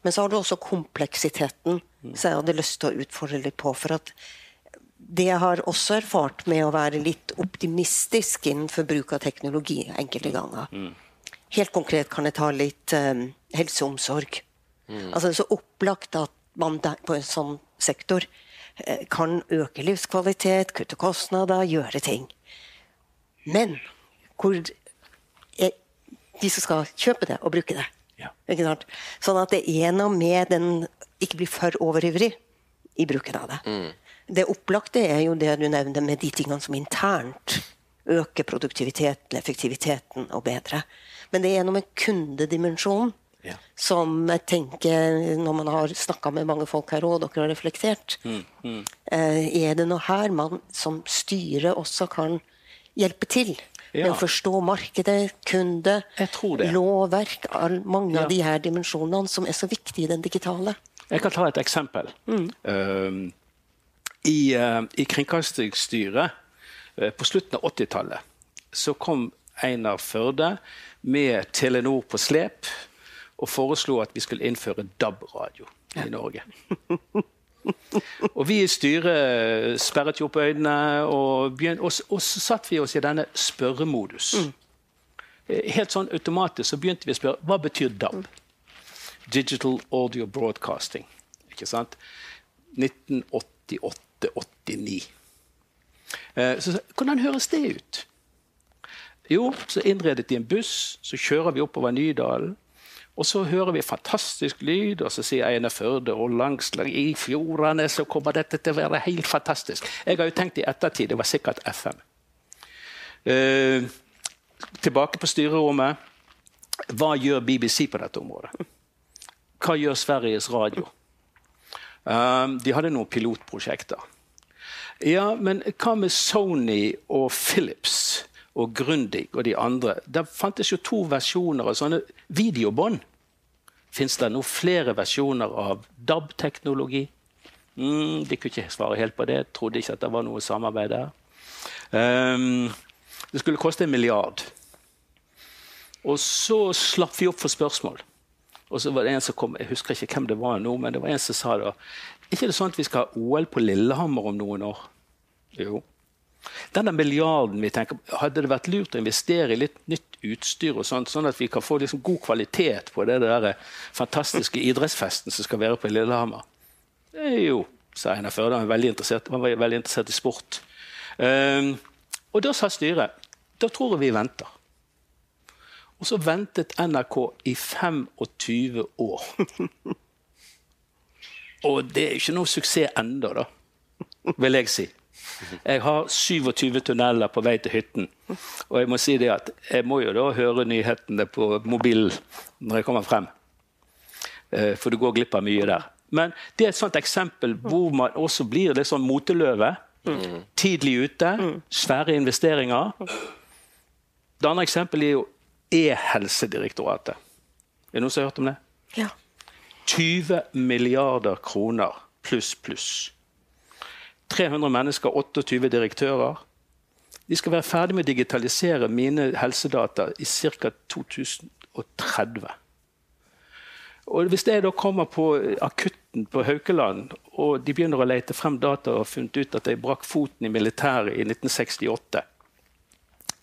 S4: Men så har du også kompleksiteten, så jeg hadde lyst til å utfordre litt på. For at det jeg har også erfart med å være litt optimistisk innenfor bruk av teknologi enkelte ganger. Helt konkret kan jeg ta litt um, helse og omsorg. Altså det er så opplagt at man der, på en sånn sektor eh, kan øke livskvalitet, kutte kostnader, gjøre ting. Men hvor er de som skal kjøpe det og bruke det?
S2: Ja.
S4: Sånn at det er noe med den Ikke blir for overivrig i bruken av det. Det opplagte er jo det du nevner med de tingene som internt øker produktiviteten, effektiviteten og bedre. Men det er noe med kundedimensjonen
S2: Ja.
S4: som jeg tenker, når man har snakka med mange folk her og dere har reflektert
S2: Mm,
S4: mm. Er det noe her man som styre også kan hjelpe til? Med å forstå markedet, kunde, lovverk, all, mange
S2: Ja.
S4: av de her dimensjonene som er så viktige i den digitale.
S2: Jeg kan ta et eksempel. Mm. Uh, i, eh, i Kringkastingsstyret eh, på slutten av 80-tallet så kom Einar Førde med Telenor på slep og foreslo at vi skulle innføre DAB-radio i Norge. Og vi i styret sperret jo opp øynene, og, begynte, og, og så satt vi oss i denne spørremodus. Mm. Eh, helt sånn automatisk så begynte vi å spørre hva betyr DAB? Mm. Digital Audio Broadcasting. Ikke sant? 1988. 88-89. Så hvordan høres det ut? Jo, så innredet de en buss, så kjører vi oppover Nydalen. Og så hører vi fantastisk lyd, og så sier Einar Førde og langs i fjordene så kommer dette til å være helt fantastisk. Jeg har jo tenkt i ettertid, det var sikkert FM. Eh, tilbake på styrerommet. Hva gjør BBC på dette området? Hva gjør Sveriges Radio? Um, de hadde noen pilotprosjekter. Ja, men hva med Sony og Philips og Grundig og de andre? Der fantes jo to versjoner av sånne videobånd. Fins det nå flere versjoner av DAB-teknologi? Mm, de kunne ikke svare helt på det. Trodde ikke at det var noe samarbeid der. Um, det skulle koste en milliard. Og så slapp vi opp for spørsmål. Og så var det en som kom, Jeg husker ikke hvem det var nå, men det var en som sa da ikke det sånn at vi skal ha OL på Lillehammer om noen år? Jo. Denne milliarden vi tenker, Hadde det vært lurt å investere i litt nytt utstyr, og sånt, sånn at vi kan få liksom god kvalitet på det der fantastiske idrettsfesten som skal være på Lillehammer? Eh, Jo, sa Einar Førde. Han var veldig interessert, var veldig interessert i sport. Um, og da sa styret da tror jeg vi venter. Og så ventet NRK i 25 år. Og det er ikke noe suksess ennå, da, vil jeg si. Jeg har 27 tunneler på vei til hytten. Og jeg må si det at jeg må jo da høre nyhetene på mobilen når jeg kommer frem. Eh, For du går glipp av mye der. Men det er et sånt eksempel hvor man også blir litt sånn moteløve. Tidlig ute, svære investeringer. Det andre eksempelet er jo E-helsedirektoratet. Er det noen som har hørt om det?
S4: Ja.
S2: 20 milliarder kroner pluss, pluss. 300 mennesker, 28 direktører. De skal være ferdig med å digitalisere mine helsedata i ca. 2030. Og Hvis jeg da kommer på akutten på Haukeland, og de begynner å lete frem data og har funnet ut at jeg brakk foten i militæret i 1968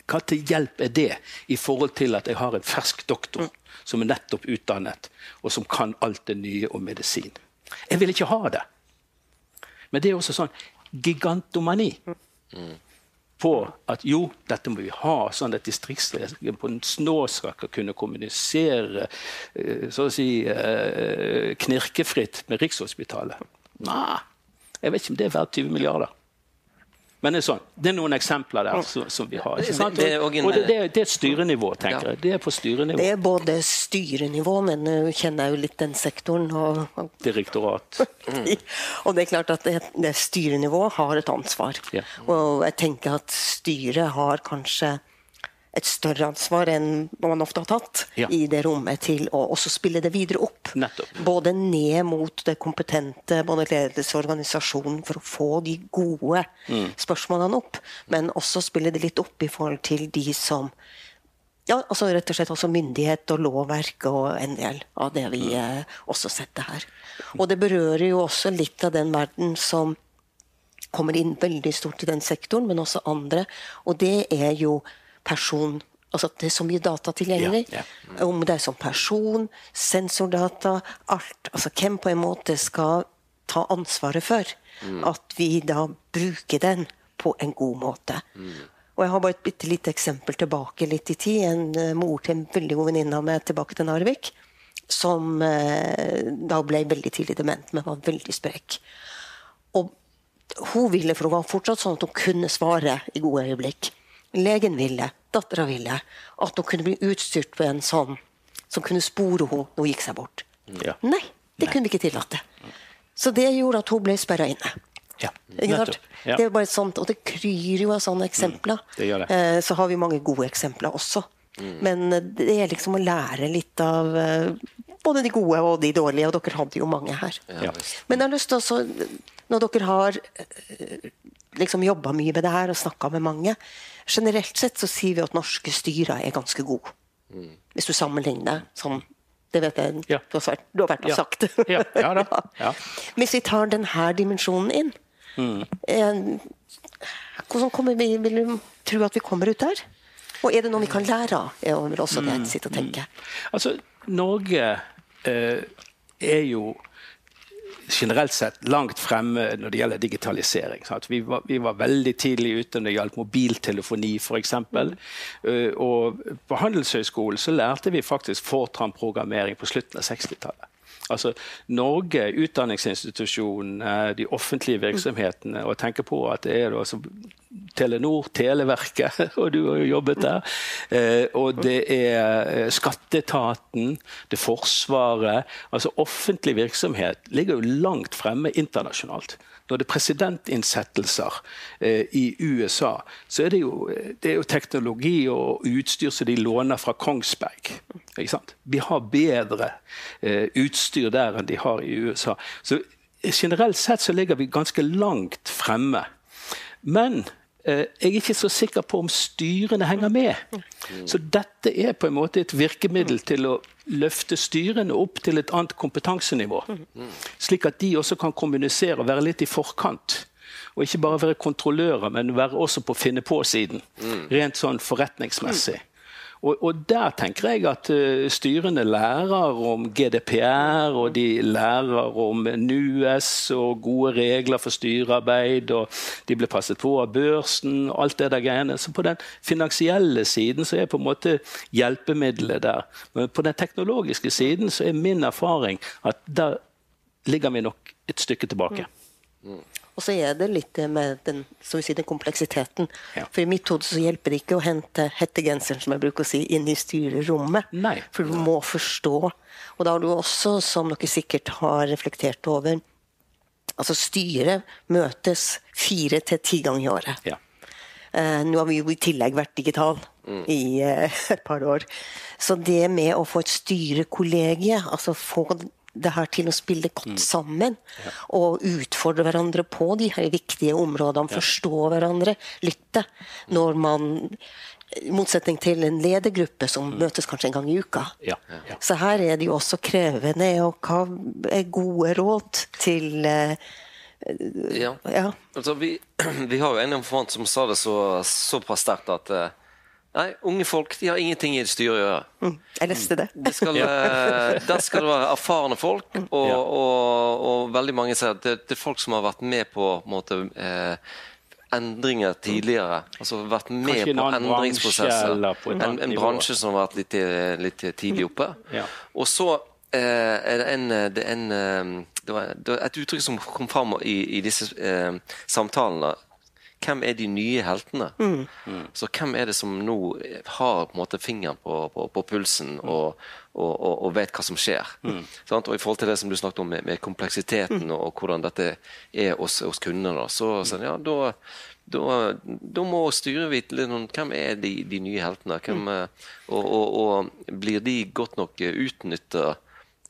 S2: hva til hjelp er det i forhold til at jeg har en fersk doktor som er nettopp utdannet, og som kan alt det nye om medisin? Jeg vil ikke ha det. Men det er også sånn gigantomani på at jo, dette må vi ha, sånn at distriktslegen på en snå skal kunne kommunisere eh, så å si eh, knirkefritt med Rikshospitalet. Nei, jeg vet ikke om det er verdt 20 milliarder. Men det er sånn, det er noen eksempler der som, som vi har. Ikke sant?
S3: Det er
S2: Og det, det, er, et styrenivå, tenker jeg. Det er på styrenivå.
S4: Det er både styrenivå, men nå kjenner jeg jo litt den sektoren. Og, og,
S2: Direktorat.
S4: og det er klart at det, det styrenivået har et ansvar.
S2: Ja.
S4: Og jeg tenker at styret har kanskje et større ansvar enn man ofte har tatt
S2: Ja.
S4: i det rommet, til å også spille det videre opp.
S2: Nettopp.
S4: Både ned mot det kompetente, både ledelse og organisasjon, for å få de gode
S2: Mm.
S4: spørsmålene opp, men også spille det litt opp i forhold til de som ja, altså rett og slett også myndighet og lovverk og en del av det vi eh, også setter her. Og det berører jo også litt av den verden som kommer inn veldig stort i den sektoren, men også andre. Og det er jo person Altså at det er så mye data tilgjengelig.
S2: Ja,
S4: Om det er som person, sensordata, alt. Altså hvem på en måte skal ta ansvaret for at vi da bruker den på en god måte. Og jeg har bare et bitte lite eksempel tilbake litt i tid. En eh, mor til en veldig god venninne av meg tilbake til Narvik. Som eh, da ble veldig tidlig dement, men var veldig sprek. Og hun ville, for hun var fortsatt sånn at hun kunne svare i gode øyeblikk. Legen ville, dattera ville, at hun kunne bli utstyrt på en sånn som kunne spore henne når hun gikk seg bort.
S2: Ja.
S4: Nei, det kunne vi ikke tillate. Så det gjorde at hun ble sperra inne.
S2: Ja, nettopp. Ja.
S4: Det er bare sånt, Og det kryr jo av sånne eksempler.
S2: det gjør det.
S4: Eh, så har vi mange gode eksempler også. Men eh, det er liksom å lære litt av eh, både de gode og de dårlige, og dere hadde jo mange her.
S2: Ja.
S4: Men jeg har lyst til også, når dere har liksom jobba mye med det her og snakka med mange Generelt sett så sier vi at norske styrer er ganske gode. Hvis du sammenligner sånn Det vet jeg
S2: Ja.
S4: du, har vært, du har vært og sagt.
S2: Ja, ja da. Ja.
S4: Hvis vi tar denne dimensjonen inn,
S2: Mm.
S4: eh, hvordan kommer vi, vil du tro at vi kommer ut der? Og er det noe vi kan lære av? er også
S2: Mm.
S4: det jeg sitter og tenker.
S2: Altså, Norge eh, er jo generelt sett langt fremme når det gjelder digitalisering. Vi, var, vi var veldig tidlig ute når det gjaldt mobiltelefoni f.eks. Uh, og på Handelshøyskolen så lærte vi faktisk Fortran-programmering på slutten av 60-tallet. Altså Norge, utdanningsinstitusjonene, de offentlige virksomhetene, og tenke på at det er altså Telenor, Televerket, og du har jo jobbet der. Eh, og det er eh, Skatteetaten, det er Forsvaret. Altså offentlig virksomhet ligger jo langt fremme internasjonalt. Når det er presidentinnsettelser eh, i USA, så er det, jo, det er jo teknologi og utstyr som de låner fra Kongsberg. Vi har bedre eh, utstyr der enn de har i USA. Så generelt sett så ligger vi ganske langt fremme. Men eh, jeg er ikke så sikker på om styrene henger med. Så dette er på en måte et virkemiddel til å løfte styrene opp til et annet kompetansenivå. Slik at de også kan kommunisere og være litt i forkant. Og ikke bare være kontrollører, men være også på finne-på-siden. Rent sånn forretningsmessig. Og, og, der tenker jeg at uh, styrene lærer om GDPR, og de lærer om NUS og gode regler for styrearbeid, og de blir passet på av børsen, og alt det der greiene. Så på den finansielle siden så er på en måte hjelpemiddelet der. Men på den teknologiske siden så er min erfaring at der ligger vi nok et stykke tilbake.
S4: Mm. Og så er det litt det med den, sier, den kompleksiteten.
S2: Ja.
S4: For i mitt hode så hjelper det ikke å hente hettegenseren som jeg bruker å si, inn i styrerommet.
S2: Nei.
S4: For du må forstå. Og da har du også, som dere sikkert har reflektert over, altså styret møtes fire til ti ganger i året.
S2: Ja.
S4: Uh, nå har vi jo i tillegg vært digital i uh, et par år. Så det med å få et styrekollegie, altså få det her til å spille godt sammen, og utfordre hverandre på de her viktige områdene, forstå hverandre, lytte, når man i motsetning til en ledergruppe som møtes kanskje en gang i uka.
S2: Ja, ja.
S4: Så her er det jo også krevende. Og hva er gode råd til uh,
S3: Ja.
S4: Ja.
S3: Altså, vi, vi har jo en informant som sa det så, såpass sterkt at eh, Nei, unge folk de har ingenting i det styret å gjøre.
S4: Mm, jeg leste det.
S3: Det skal, eh, der skal det være erfarne folk, og,
S2: Ja.
S3: og, og veldig mange sier at det, det er folk som har vært med på, på en måte, eh, endringer tidligere. Altså vært med
S2: Kanskje
S3: på
S2: en
S3: endringsprosesser.
S2: bransje, eller
S3: En, en bransje som har vært litt, eh, litt tidlig oppe.
S2: Ja.
S3: Og så eh, er det en, det er en eh, det var, det var et uttrykk som kom fram i, i disse eh, samtalene hvem er de nye heltene? Mm. Så hvem er det som nå har på en måte fingeren på, på, på pulsen og, og, og, og, vet hva som skjer? Mm. Og I forhold til det som du snakket om med, med kompleksiteten og, hvordan dette er hos, hos kundene, så, sånn, ja, da da, da, må styret vite hvem er de, de nye heltene. Hvem, og, og, og, blir de godt nok utnytta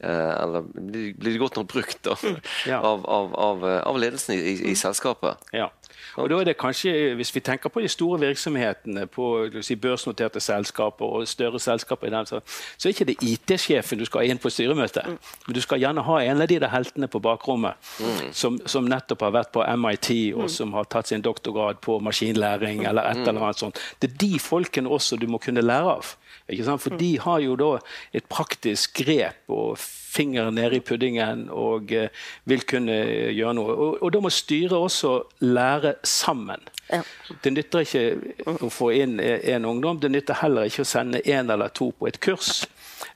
S3: Eh, eller blir de godt nok brukt da, mm. ja. av, av, av, av, ledelsen i, i, i, selskapet.
S2: Ja. Og da er det kanskje, Hvis vi tenker på de store virksomhetene, på si, børsnoterte selskaper og større selskaper, så, så, er ikke det IT-sjefen du skal inn på styremøte. Mm. Men du skal gjerne ha en av de der heltene på bakrommet mm. som, som, nettopp har vært på MIT og mm. som har tatt sin doktorgrad på maskinlæring eller et mm. eller annet sånt. Det er de folkene også du må kunne lære av. For de har jo da et praktisk grep og fingeren nede i puddingen og uh, vil kunne gjøre noe. Og, og, da må styret også lære sammen. Ja. Det nytter ikke å få inn en ungdom, det nytter heller ikke å sende én eller to på et kurs.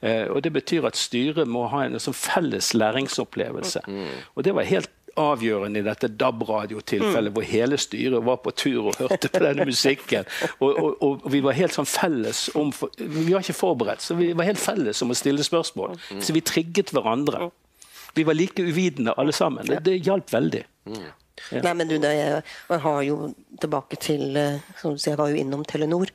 S2: Uh, og Det betyr at styret må ha en sånn felles læringsopplevelse. Mm. Og Det var helt avgjørende i dette DAB-radiotilfellet, mm. hvor hele styret var på tur og hørte på denne musikken. Og, og, og, vi var helt sånn felles om Vi var ikke forberedt, så vi var helt felles om å stille spørsmål. Mm. Så vi trigget hverandre. Vi var like uvitende alle sammen. Det, det hjalp veldig. Mm.
S4: Ja. Nei, men du, jeg, jeg har jo tilbake til eh, som du sier, Jeg var jo innom Telenor.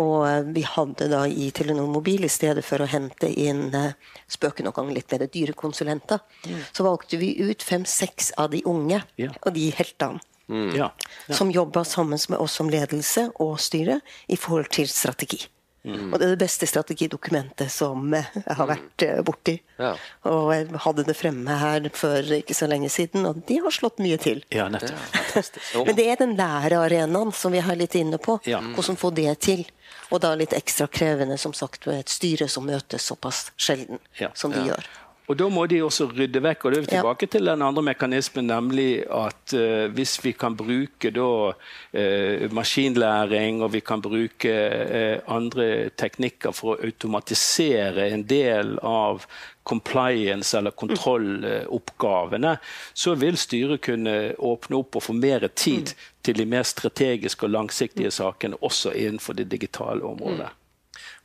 S4: Og eh, vi hadde da i Telenor Mobil, i stedet for å hente inn eh, spøken og gang litt mer dyre konsulenter, mm. så valgte vi ut fem-seks av de unge ja. og de heltene. Mm. Ja. Ja. Som jobba sammen med oss som ledelse og styre i forhold til strategi. Mm. Og det er det beste strategidokumentet som jeg har vært eh, borti. Ja. Og jeg hadde det fremme her for ikke så lenge siden, og de har slått mye til.
S2: Ja, nettopp.
S4: Men det er den lærearenaen som vi er litt inne på. Ja. Hvordan få det til. Og da litt ekstra krevende, som sagt, med et styre som møtes såpass sjelden ja. som de gjør.
S2: Og Da må de også rydde vekk. og da er tilbake ja. til den andre mekanismen, nemlig at uh, hvis vi kan bruke da, uh, maskinlæring og vi kan bruke uh, andre teknikker for å automatisere en del av compliance- eller kontrolloppgavene, så vil styret kunne åpne opp og få mer tid mm. til de mer strategiske og langsiktige sakene, også innenfor det digitale området. Mm.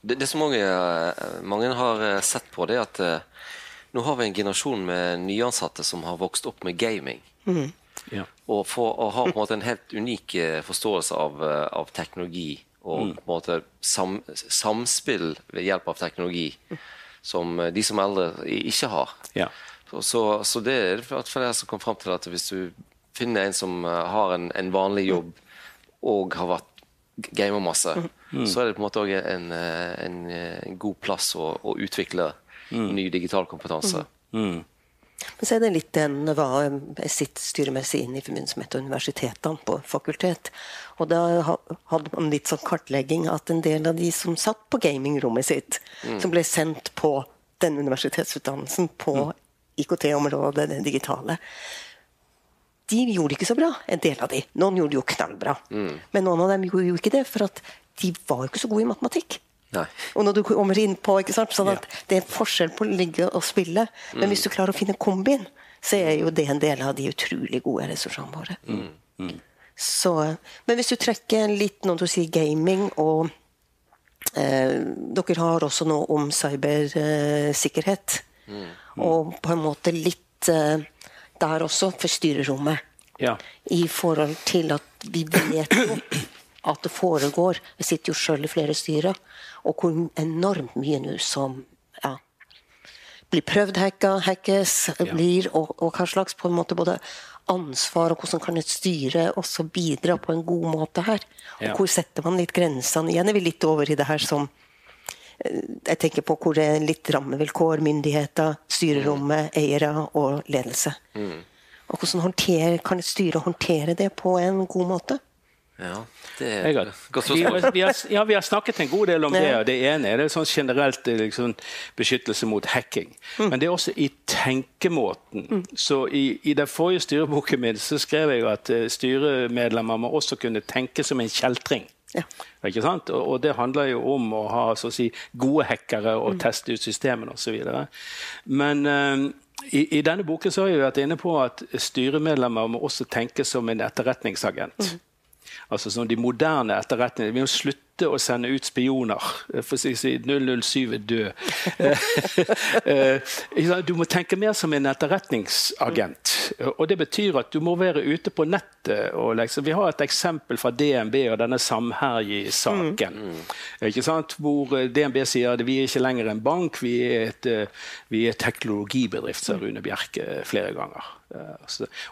S3: Det, det, som mange, mange har sett på, det er at nå har vi en generasjon med nyansatte som har vokst opp med gaming. Mm. Ja. Og, for, og, har på en måte en helt unik eh, forståelse av, eh, av teknologi og mm. på en måte sam, samspill ved hjelp av teknologi som eh, de som eldre ikke har. Ja. Så, så, så, det er for det som kom fram til at hvis du finner en som har en, en vanlig jobb og har vært gamer masse, mm. så er det på en måte òg en, en, en, god plass å, å utvikle mm. ny digital kompetanse. Mm.
S4: Men så er det litt den hva jeg sitter styremessig inn i forbindelse med universitetene på fakultet. Og da hadde man litt sånn kartlegging at en del av de som satt på gamingrommet sitt, mm. som ble sendt på den universitetsutdannelsen på mm. IKT-området, det digitale, de gjorde det ikke så bra, en del av de. Noen gjorde det jo knallbra. Mm. Men noen av dem gjorde jo ikke det, for at de var jo ikke så gode i matematikk. Nei. Og når du kommer inn på? Sånn at ja. Det er forskjell på å ligge og spille. Mm. Men hvis du klarer å finne kombin, så er jo det en del av de utrolig gode ressursene våre. Mm. Mm. Så, men hvis du trekker litt når du sier gaming og eh, Dere har også noe om cybersikkerhet. Eh, og på en måte litt eh, der også, for styrerommet. Ja. I forhold til at vi vet jo at det foregår. Jeg sitter jo sjøl i flere styrer. Og hvor enormt mye nå som ja, blir prøvd hacka, hackes, blir, og, og, hva slags på en måte både ansvar og hvordan kan et styre også bidra på en god måte her. Og hvor setter man litt grensene? Igjen er vi litt over i det her som eh, jeg tenker på hvor det er litt rammevilkår, myndigheter, styrerommet, eiere og ledelse. Mm. Og hvordan håndtere, kan et styre håndtere det på en god måte?
S3: Ja, det er
S2: et godt spørsmål. Vi, har, ja, vi har snakket en god del om det. og Det ene er det sånn generelt liksom, beskyttelse mot hacking. Mm. Men det er også i tenkemåten. Mm. Så i, i, den forrige styreboken min så skrev jeg at uh, styremedlemmer må også kunne tenke som en kjeltring. Ja. Ikke sant? Og, og, det handler jo om å ha så å si, gode hackere og mm. teste ut systemene osv. Men uh, i, i, denne boken så har jeg vært inne på at styremedlemmer må også tenke som en etterretningsagent. Altså sånn De moderne etterretningene Vi må slutte å sende ut spioner. For å si 007 er død. du må tenke mer som en etterretningsagent. Og Det betyr at du må være ute på nettet. Liksom, vi har et eksempel fra DNB og denne Samherji-saken. Mm. Hvor DNB sier at vi er ikke lenger en bank, vi er et, vi er teknologibedrift, sa Rune Bjerke flere ganger.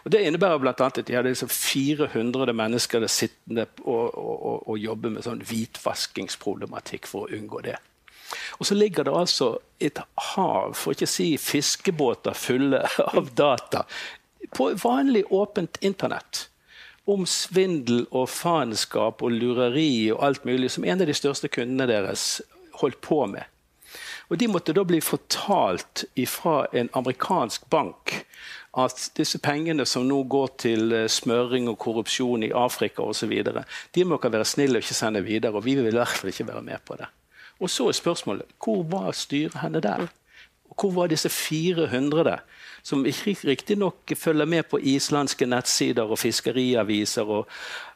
S2: Og Det innebærer bl.a. at de hadde liksom 400 mennesker sittende og, og, og, og jobbe med sånn hvitvaskingsproblematikk for å unngå det. Og så ligger det altså et hav, for ikke å si fiskebåter fulle av data, på vanlig åpent internett. Om svindel og faenskap og lureri og alt mulig, som en av de største kundene deres holdt på med. Og De måtte da bli fortalt fra en amerikansk bank at disse pengene som nå går til eh, smøring og korrupsjon i Afrika osv., de må dere være snille og ikke sende videre. og Vi vil i hvert fall ikke være med på det. Og så er spørsmålet hvor var styret henne der? Hvor var disse 400 som ikke riktignok følger med på islandske nettsider og fiskeriaviser og,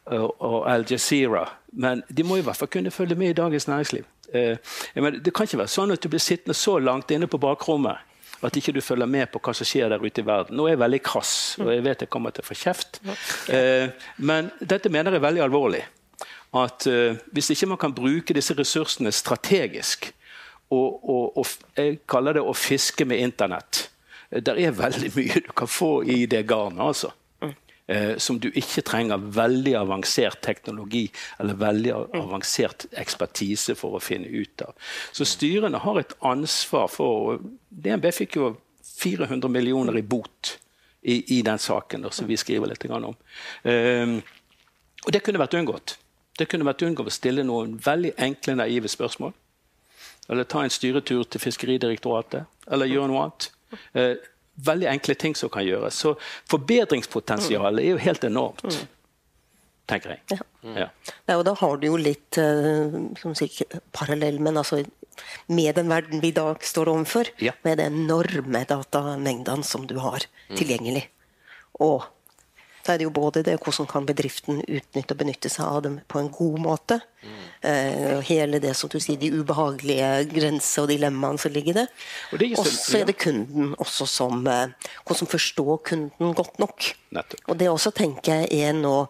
S2: og, og, Al Jazeera, men de må i hvert fall kunne følge med i Dagens Næringsliv. Eh, mener, det kan ikke være sånn at du blir sittende så langt inne på bakrommet at ikke du følger med på hva som skjer der ute i verden. Nå er jeg veldig krass, og jeg vet jeg kommer til å få kjeft. Eh, men dette mener jeg er veldig alvorlig. At eh, Hvis ikke man kan bruke disse ressursene strategisk, og, og, og jeg kaller det å fiske med internett eh, Det er veldig mye du kan få i det garnet. altså eh, som du ikke trenger veldig avansert teknologi eller veldig avansert ekspertise for å finne ut av. Så styrene har et ansvar for DNB fikk jo 400 millioner i bot i, i den saken som vi skriver litt om. Eh, og det kunne vært unngått. Det kunne vært unngått å stille noen veldig enkle, naive spørsmål. Eller ta en styretur til Fiskeridirektoratet. Eller gjøre noe annet. Uh, veldig enkle ting som kan gjøres. Så forbedringspotensialet er jo helt enormt. Mm. Tenker jeg. Ja.
S4: Ja. ja. og da har du jo litt som sier, parallell, men altså med den verden vi i dag står overfor, ja. med den enorme datamengden som du har mm. tilgjengelig. Og så er det jo både det hvordan kan bedriften utnytte og benytte seg av dem på en god måte. Mm. Eh, hele det som du sier, de ubehagelige grenser og dilemmaene som ligger der. Og så er det kunden også som eh, Hvordan forstå kunden godt nok. Nettopp. Og det også tenker jeg er noe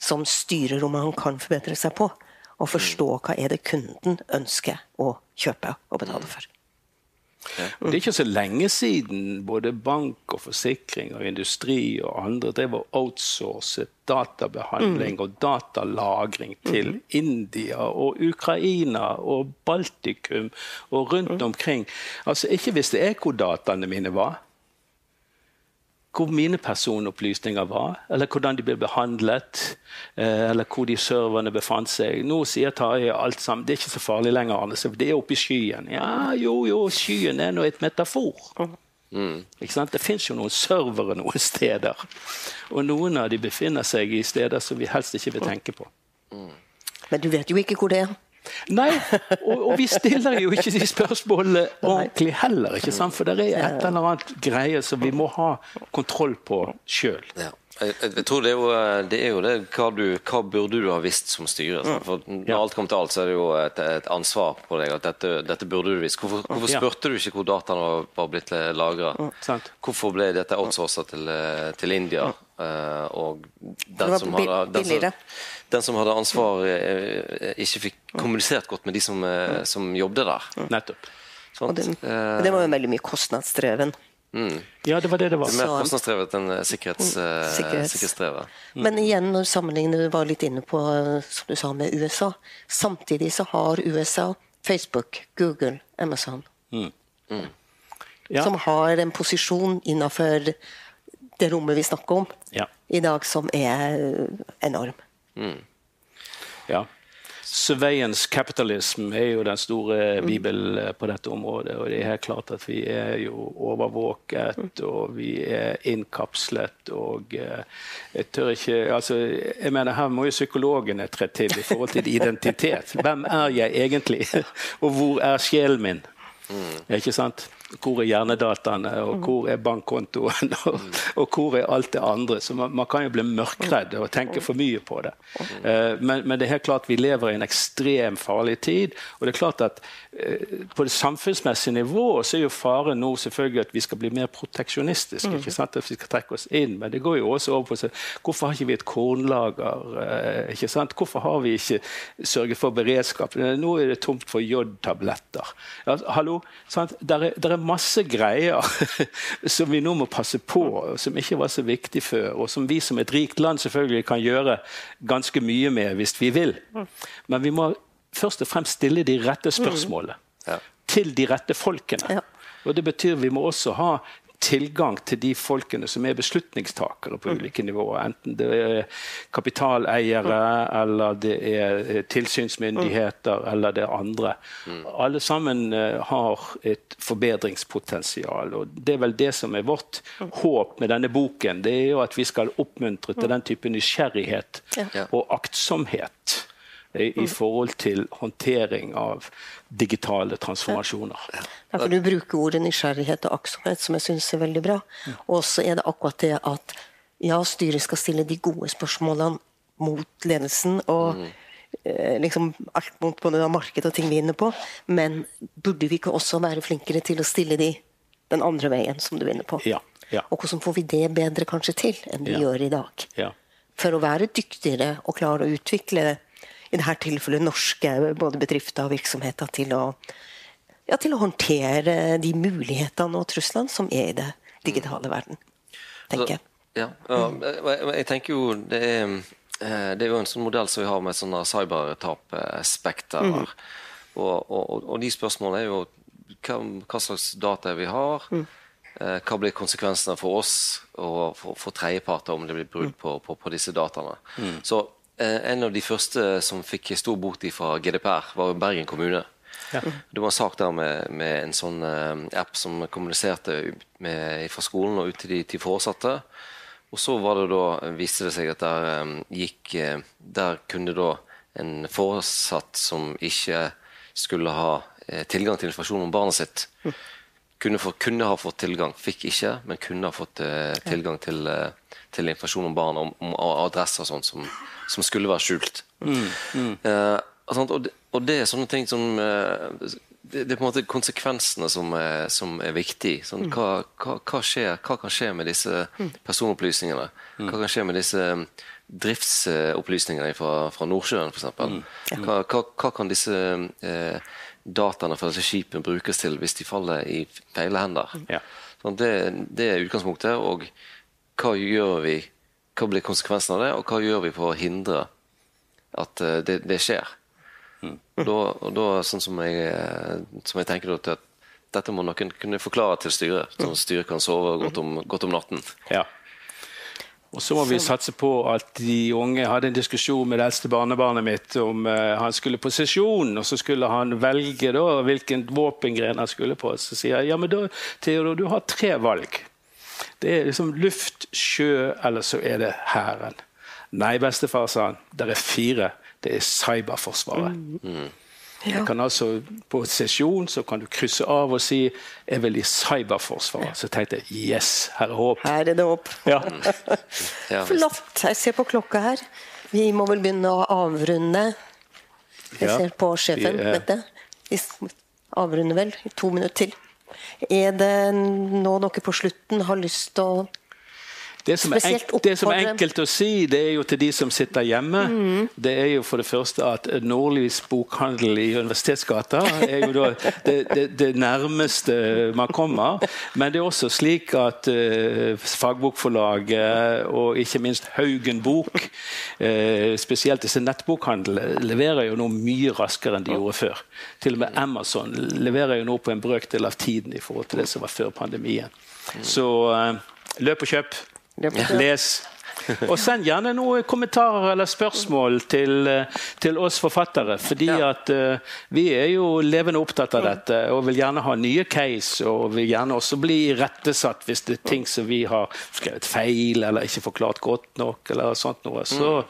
S4: som styrerommet kan forbedre seg på. Å forstå mm. hva er det kunden ønsker å kjøpe og betale for.
S2: Det er ikke så lenge siden både bank og forsikring og industri og andre drev og outsourcet databehandling mm. og datalagring til mm. India og Ukraina og Baltikum og rundt mm. omkring. Altså, Ikke visste jeg hvor dataene mine var hvor mine personopplysninger var, eller hvordan de ble behandlet, eh, eller hvor de serverne befant seg. Nå sier Tarjei alt sammen det er ikke så farlig lenger, Arne, det er oppe i skyen. Ja, jo, jo, skyen er nå et metafor. Mm. Det fins jo noen servere noen steder, og noen av de befinner seg i steder som vi helst ikke vil tenke på.
S4: Mm. Men du vet jo ikke hvor det er?
S2: Nei, og, og, vi stiller jo ikke de spørsmålene ordentlig heller. ikke sant? For det er et eller annet greie som vi må ha kontroll på sjøl. Ja.
S3: Jeg, jeg, tror det er, jo, det er jo det hva, du, hva burde du ha visst som styre? For Når alt kommer til alt, så er det jo et, et ansvar på deg at dette, dette burde du visst. Hvorfor, hvorfor spurte du ikke hvor dataene var, var blitt lagra? Hvorfor ble dette outsourcet til, til India? Uh, og den som, hadde, den, som, den som hadde ansvar, uh, ikke fikk kommunisert godt med de som, som jobbet der.
S2: Nettopp.
S4: Sånn, det, det, var jo veldig mye kostnadsdreven.
S2: Mm. Ja, det var det det var.
S3: Det er mer kostnadsdrevet enn sikkerhets, Sikkerhets. sikkerhetsdrevet.
S4: Mm. Men igjen, når sammenlignet du var litt inne på som du sa med USA Samtidig så har USA Facebook, Google, Amazon. Mm. mm. Ja. Som har en posisjon innenfor det rommet vi snakker om ja. i dag, som er enorm. Mm.
S2: Ja. Surveillance capitalism er jo den store bibelen bibel på dette området. og det er helt klart at Vi er jo overvåket, mm. og vi er innkapslet. og eh, Jeg tør ikke altså, jeg mener Her må jo psykologene tre til i forhold til identitet. Hvem er jeg egentlig? Og hvor er sjelen min? Er Ikke sant? Hvor er hjernedataene, og
S3: Mm.
S2: hvor er bankkontoen, og, og hvor er alt det andre. Så man, man kan jo bli mørkredd og tenke for mye på det. Eh, men, men det er helt klart vi lever i en ekstrem farlig tid. Og det er klart at eh, på det samfunnsmessige nivået så er jo faren nå selvfølgelig at vi skal bli mer proteksjonistiske. ikke sant? At vi skal trekke oss inn. Men det går jo også over på så, hvorfor har ikke vi et kornlager? eh, ikke sant? Hvorfor har vi ikke sørget for beredskap? Nå er det tomt for jodtabletter. Ja, hallo? Sant? Der, er, der er masse greier som vi nå må passe på, som ikke var så viktig før, og som vi som et rikt land selvfølgelig kan gjøre ganske mye med hvis vi vil. Men vi må først og fremst stille de rette spørsmålene
S3: Ja.
S2: til de rette folkene.
S4: Ja.
S2: Og Det betyr vi må også ha tilgang til de folkene som er beslutningstakere på ulike nivåer. Enten det er kapitaleiere, eller det er eh, tilsynsmyndigheter, eller det er andre. Alle sammen eh, har et forbedringspotensial. og Det er vel det som er vårt håp med denne boken. Det er jo at vi skal oppmuntre til den type nysgjerrighet og aktsomhet i, i forhold til håndtering av digitale transformasjoner.
S4: Ja, Du bruker ordet nysgjerrighet og aktsomhet, som jeg syns er veldig bra. Og så er det akkurat det at ja, styret skal stille de gode spørsmålene mot ledelsen. og mm. liksom alt mot både marked og ting vi er inne på. Men burde vi ikke også være flinkere til å stille de den andre veien, som du er inne på?
S2: Ja, ja.
S4: Og hvordan får vi det bedre kanskje til enn vi gjør i dag?
S2: Ja.
S4: For å være dyktigere og klare å utvikle i dette tilfellet norske både bedrifter og virksomheter til å, ja, til å håndtere de mulighetene og truslene som er i det digitale verden. tenker jeg.
S3: Ja, ja, jeg, tenker jo det er, eh, det er jo en sånn modell som vi har med sånne cybertapspekter.
S4: Mm.
S3: Og, og, og de spørsmålene er jo hva, hva slags data vi har.
S4: Mm.
S3: eh, Hva blir konsekvensene for oss og for, for tredjeparter om det blir brudd på, på, på disse dataene? Så eh, En av de første som fikk stor bot fra GDPR, var Bergen kommune. Det var en sak der med, med en sånn eh, app som kommuniserte med, fra skolen og ut til de til foresatte. Og så var det da, viste det seg at der eh, gikk eh, Der kunne da en foresatt som ikke skulle ha eh, tilgang til informasjon om barnet sitt, kunne, få, kunne ha fått tilgang. Fikk ikke, men kunne ha fått eh, tilgang til, eh, til informasjon om barn, om, om adresser og sånn, som, som skulle være skjult. Eh, og, sånt, og, det, og det er sånne ting som det, det er på en måte konsekvensene som er, som er viktig. Sånn, hva, hva, hva, skjer, hva kan skje med disse personopplysningene? Hva kan skje med disse driftsopplysningene fra, fra Nordsjøen, f.eks.? Hva, hva, hva kan disse eh, dataene fra disse skipene brukes til hvis de faller i feil hender?
S2: Ja.
S3: Sånn, det, det er utgangspunktet. Og hva gjør vi? Hva blir konsekvensen av det, og hva gjør vi for å hindre at eh, det, det skjer? Mm. da, og da sånn som jeg, eh, som jeg tenker da, at dette må noen kunne forklare til styret, sånn at styret kan sove godt om, godt om natten.
S2: Ja. Og så må vi satse på at de unge hadde en diskusjon med det eldste barnebarnet mitt om uh, han skulle på sesjon, og så skulle han velge da hvilken våpengren han skulle på. Så sier jeg ja, men da, Theodor, du har tre valg. Det er liksom luft, sjø, eller så er det hæren. Nei, bestefar, sa han. Det er fire. Det er cyberforsvaret. Jeg kan altså, På sesjon så kan du krysse av og si 'jeg vil i cyberforsvaret'. Så tenkte jeg yes, her er håp.
S4: Her er det håp.
S2: Ja.
S3: Ja.
S4: Flott. Jeg ser på klokka her. Vi må vel begynne å avrunde. Jeg ser på sjefen.
S2: vi
S4: du. Vi avrunder vel i to minutter til. Er det nå dere på slutten har lyst til å
S2: Det som, er det som er enkelt å si, det er jo til de som sitter hjemme,
S4: Mm.
S2: det er jo for det første at Nordlys bokhandel i Universitetsgata er jo da det, det, det nærmeste man kommer. Men det er også slik at uh, fagbokforlaget og ikke minst Haugen Bok, uh, spesielt disse nettbokhandlene, leverer jo nå mye raskere enn de gjorde før. Til og med Amazon leverer jo nå på en brøkdel av tiden i forhold til det som var før pandemien. Så uh, løp og kjøp. Les. Og send gjerne noen kommentarer eller spørsmål til, eh, til oss forfattere. Fordi at uh, vi er jo levende opptatt av dette og vil gjerne ha nye case. Og vil gjerne også bli irettesatt hvis det er ting som vi har skrevet feil eller ikke forklart godt nok. eller sånt noe. Så,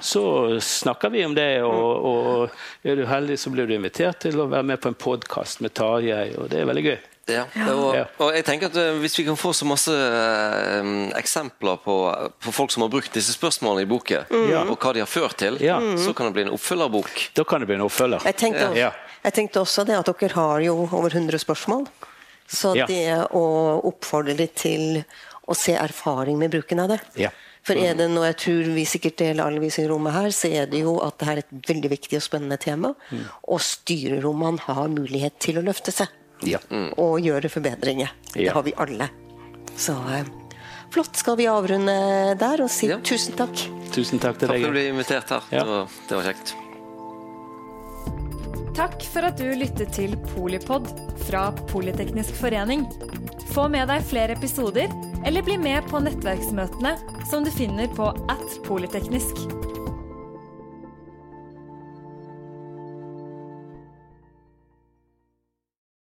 S2: så snakker vi om det. Og, og er du heldig, så blir du invitert til å være med på en podkast med Tarjei, og det er veldig gøy.
S3: Ja, og, og, jeg tenker at eh, Hvis vi kan få så masse eh, eksempler på, på, folk som har brukt disse spørsmålene i boken, mm. og hva de har ført til, ja. så kan det bli en oppfølgerbok.
S2: Da kan det bli en oppfølger.
S4: Jeg tenkte, også, jeg tenkte også det at dere har jo over 100 spørsmål. Så det å oppfordre litt til å se erfaring med bruken av det.
S2: Ja.
S4: For er det noe jeg tror vi sikkert deler alle vi i rommet her, så er det jo at det er et veldig viktig og spennende tema. Mm. Og styrerommene har mulighet til å løfte seg.
S2: Ja.
S4: Mm. Og gjøre forbedringer. Ja. Det har vi alle. Så eh, flott. Skal vi avrunde der og si ja. tusen takk?
S2: Tusen takk til
S3: deg.
S2: Takk
S3: for at du ble invitert her. Det var, det var kjekt.
S1: Takk for at du lyttet til Polipod fra Politeknisk forening. Få med deg flere episoder, eller bli med på nettverksmøtene som du finner på at polyteknisk.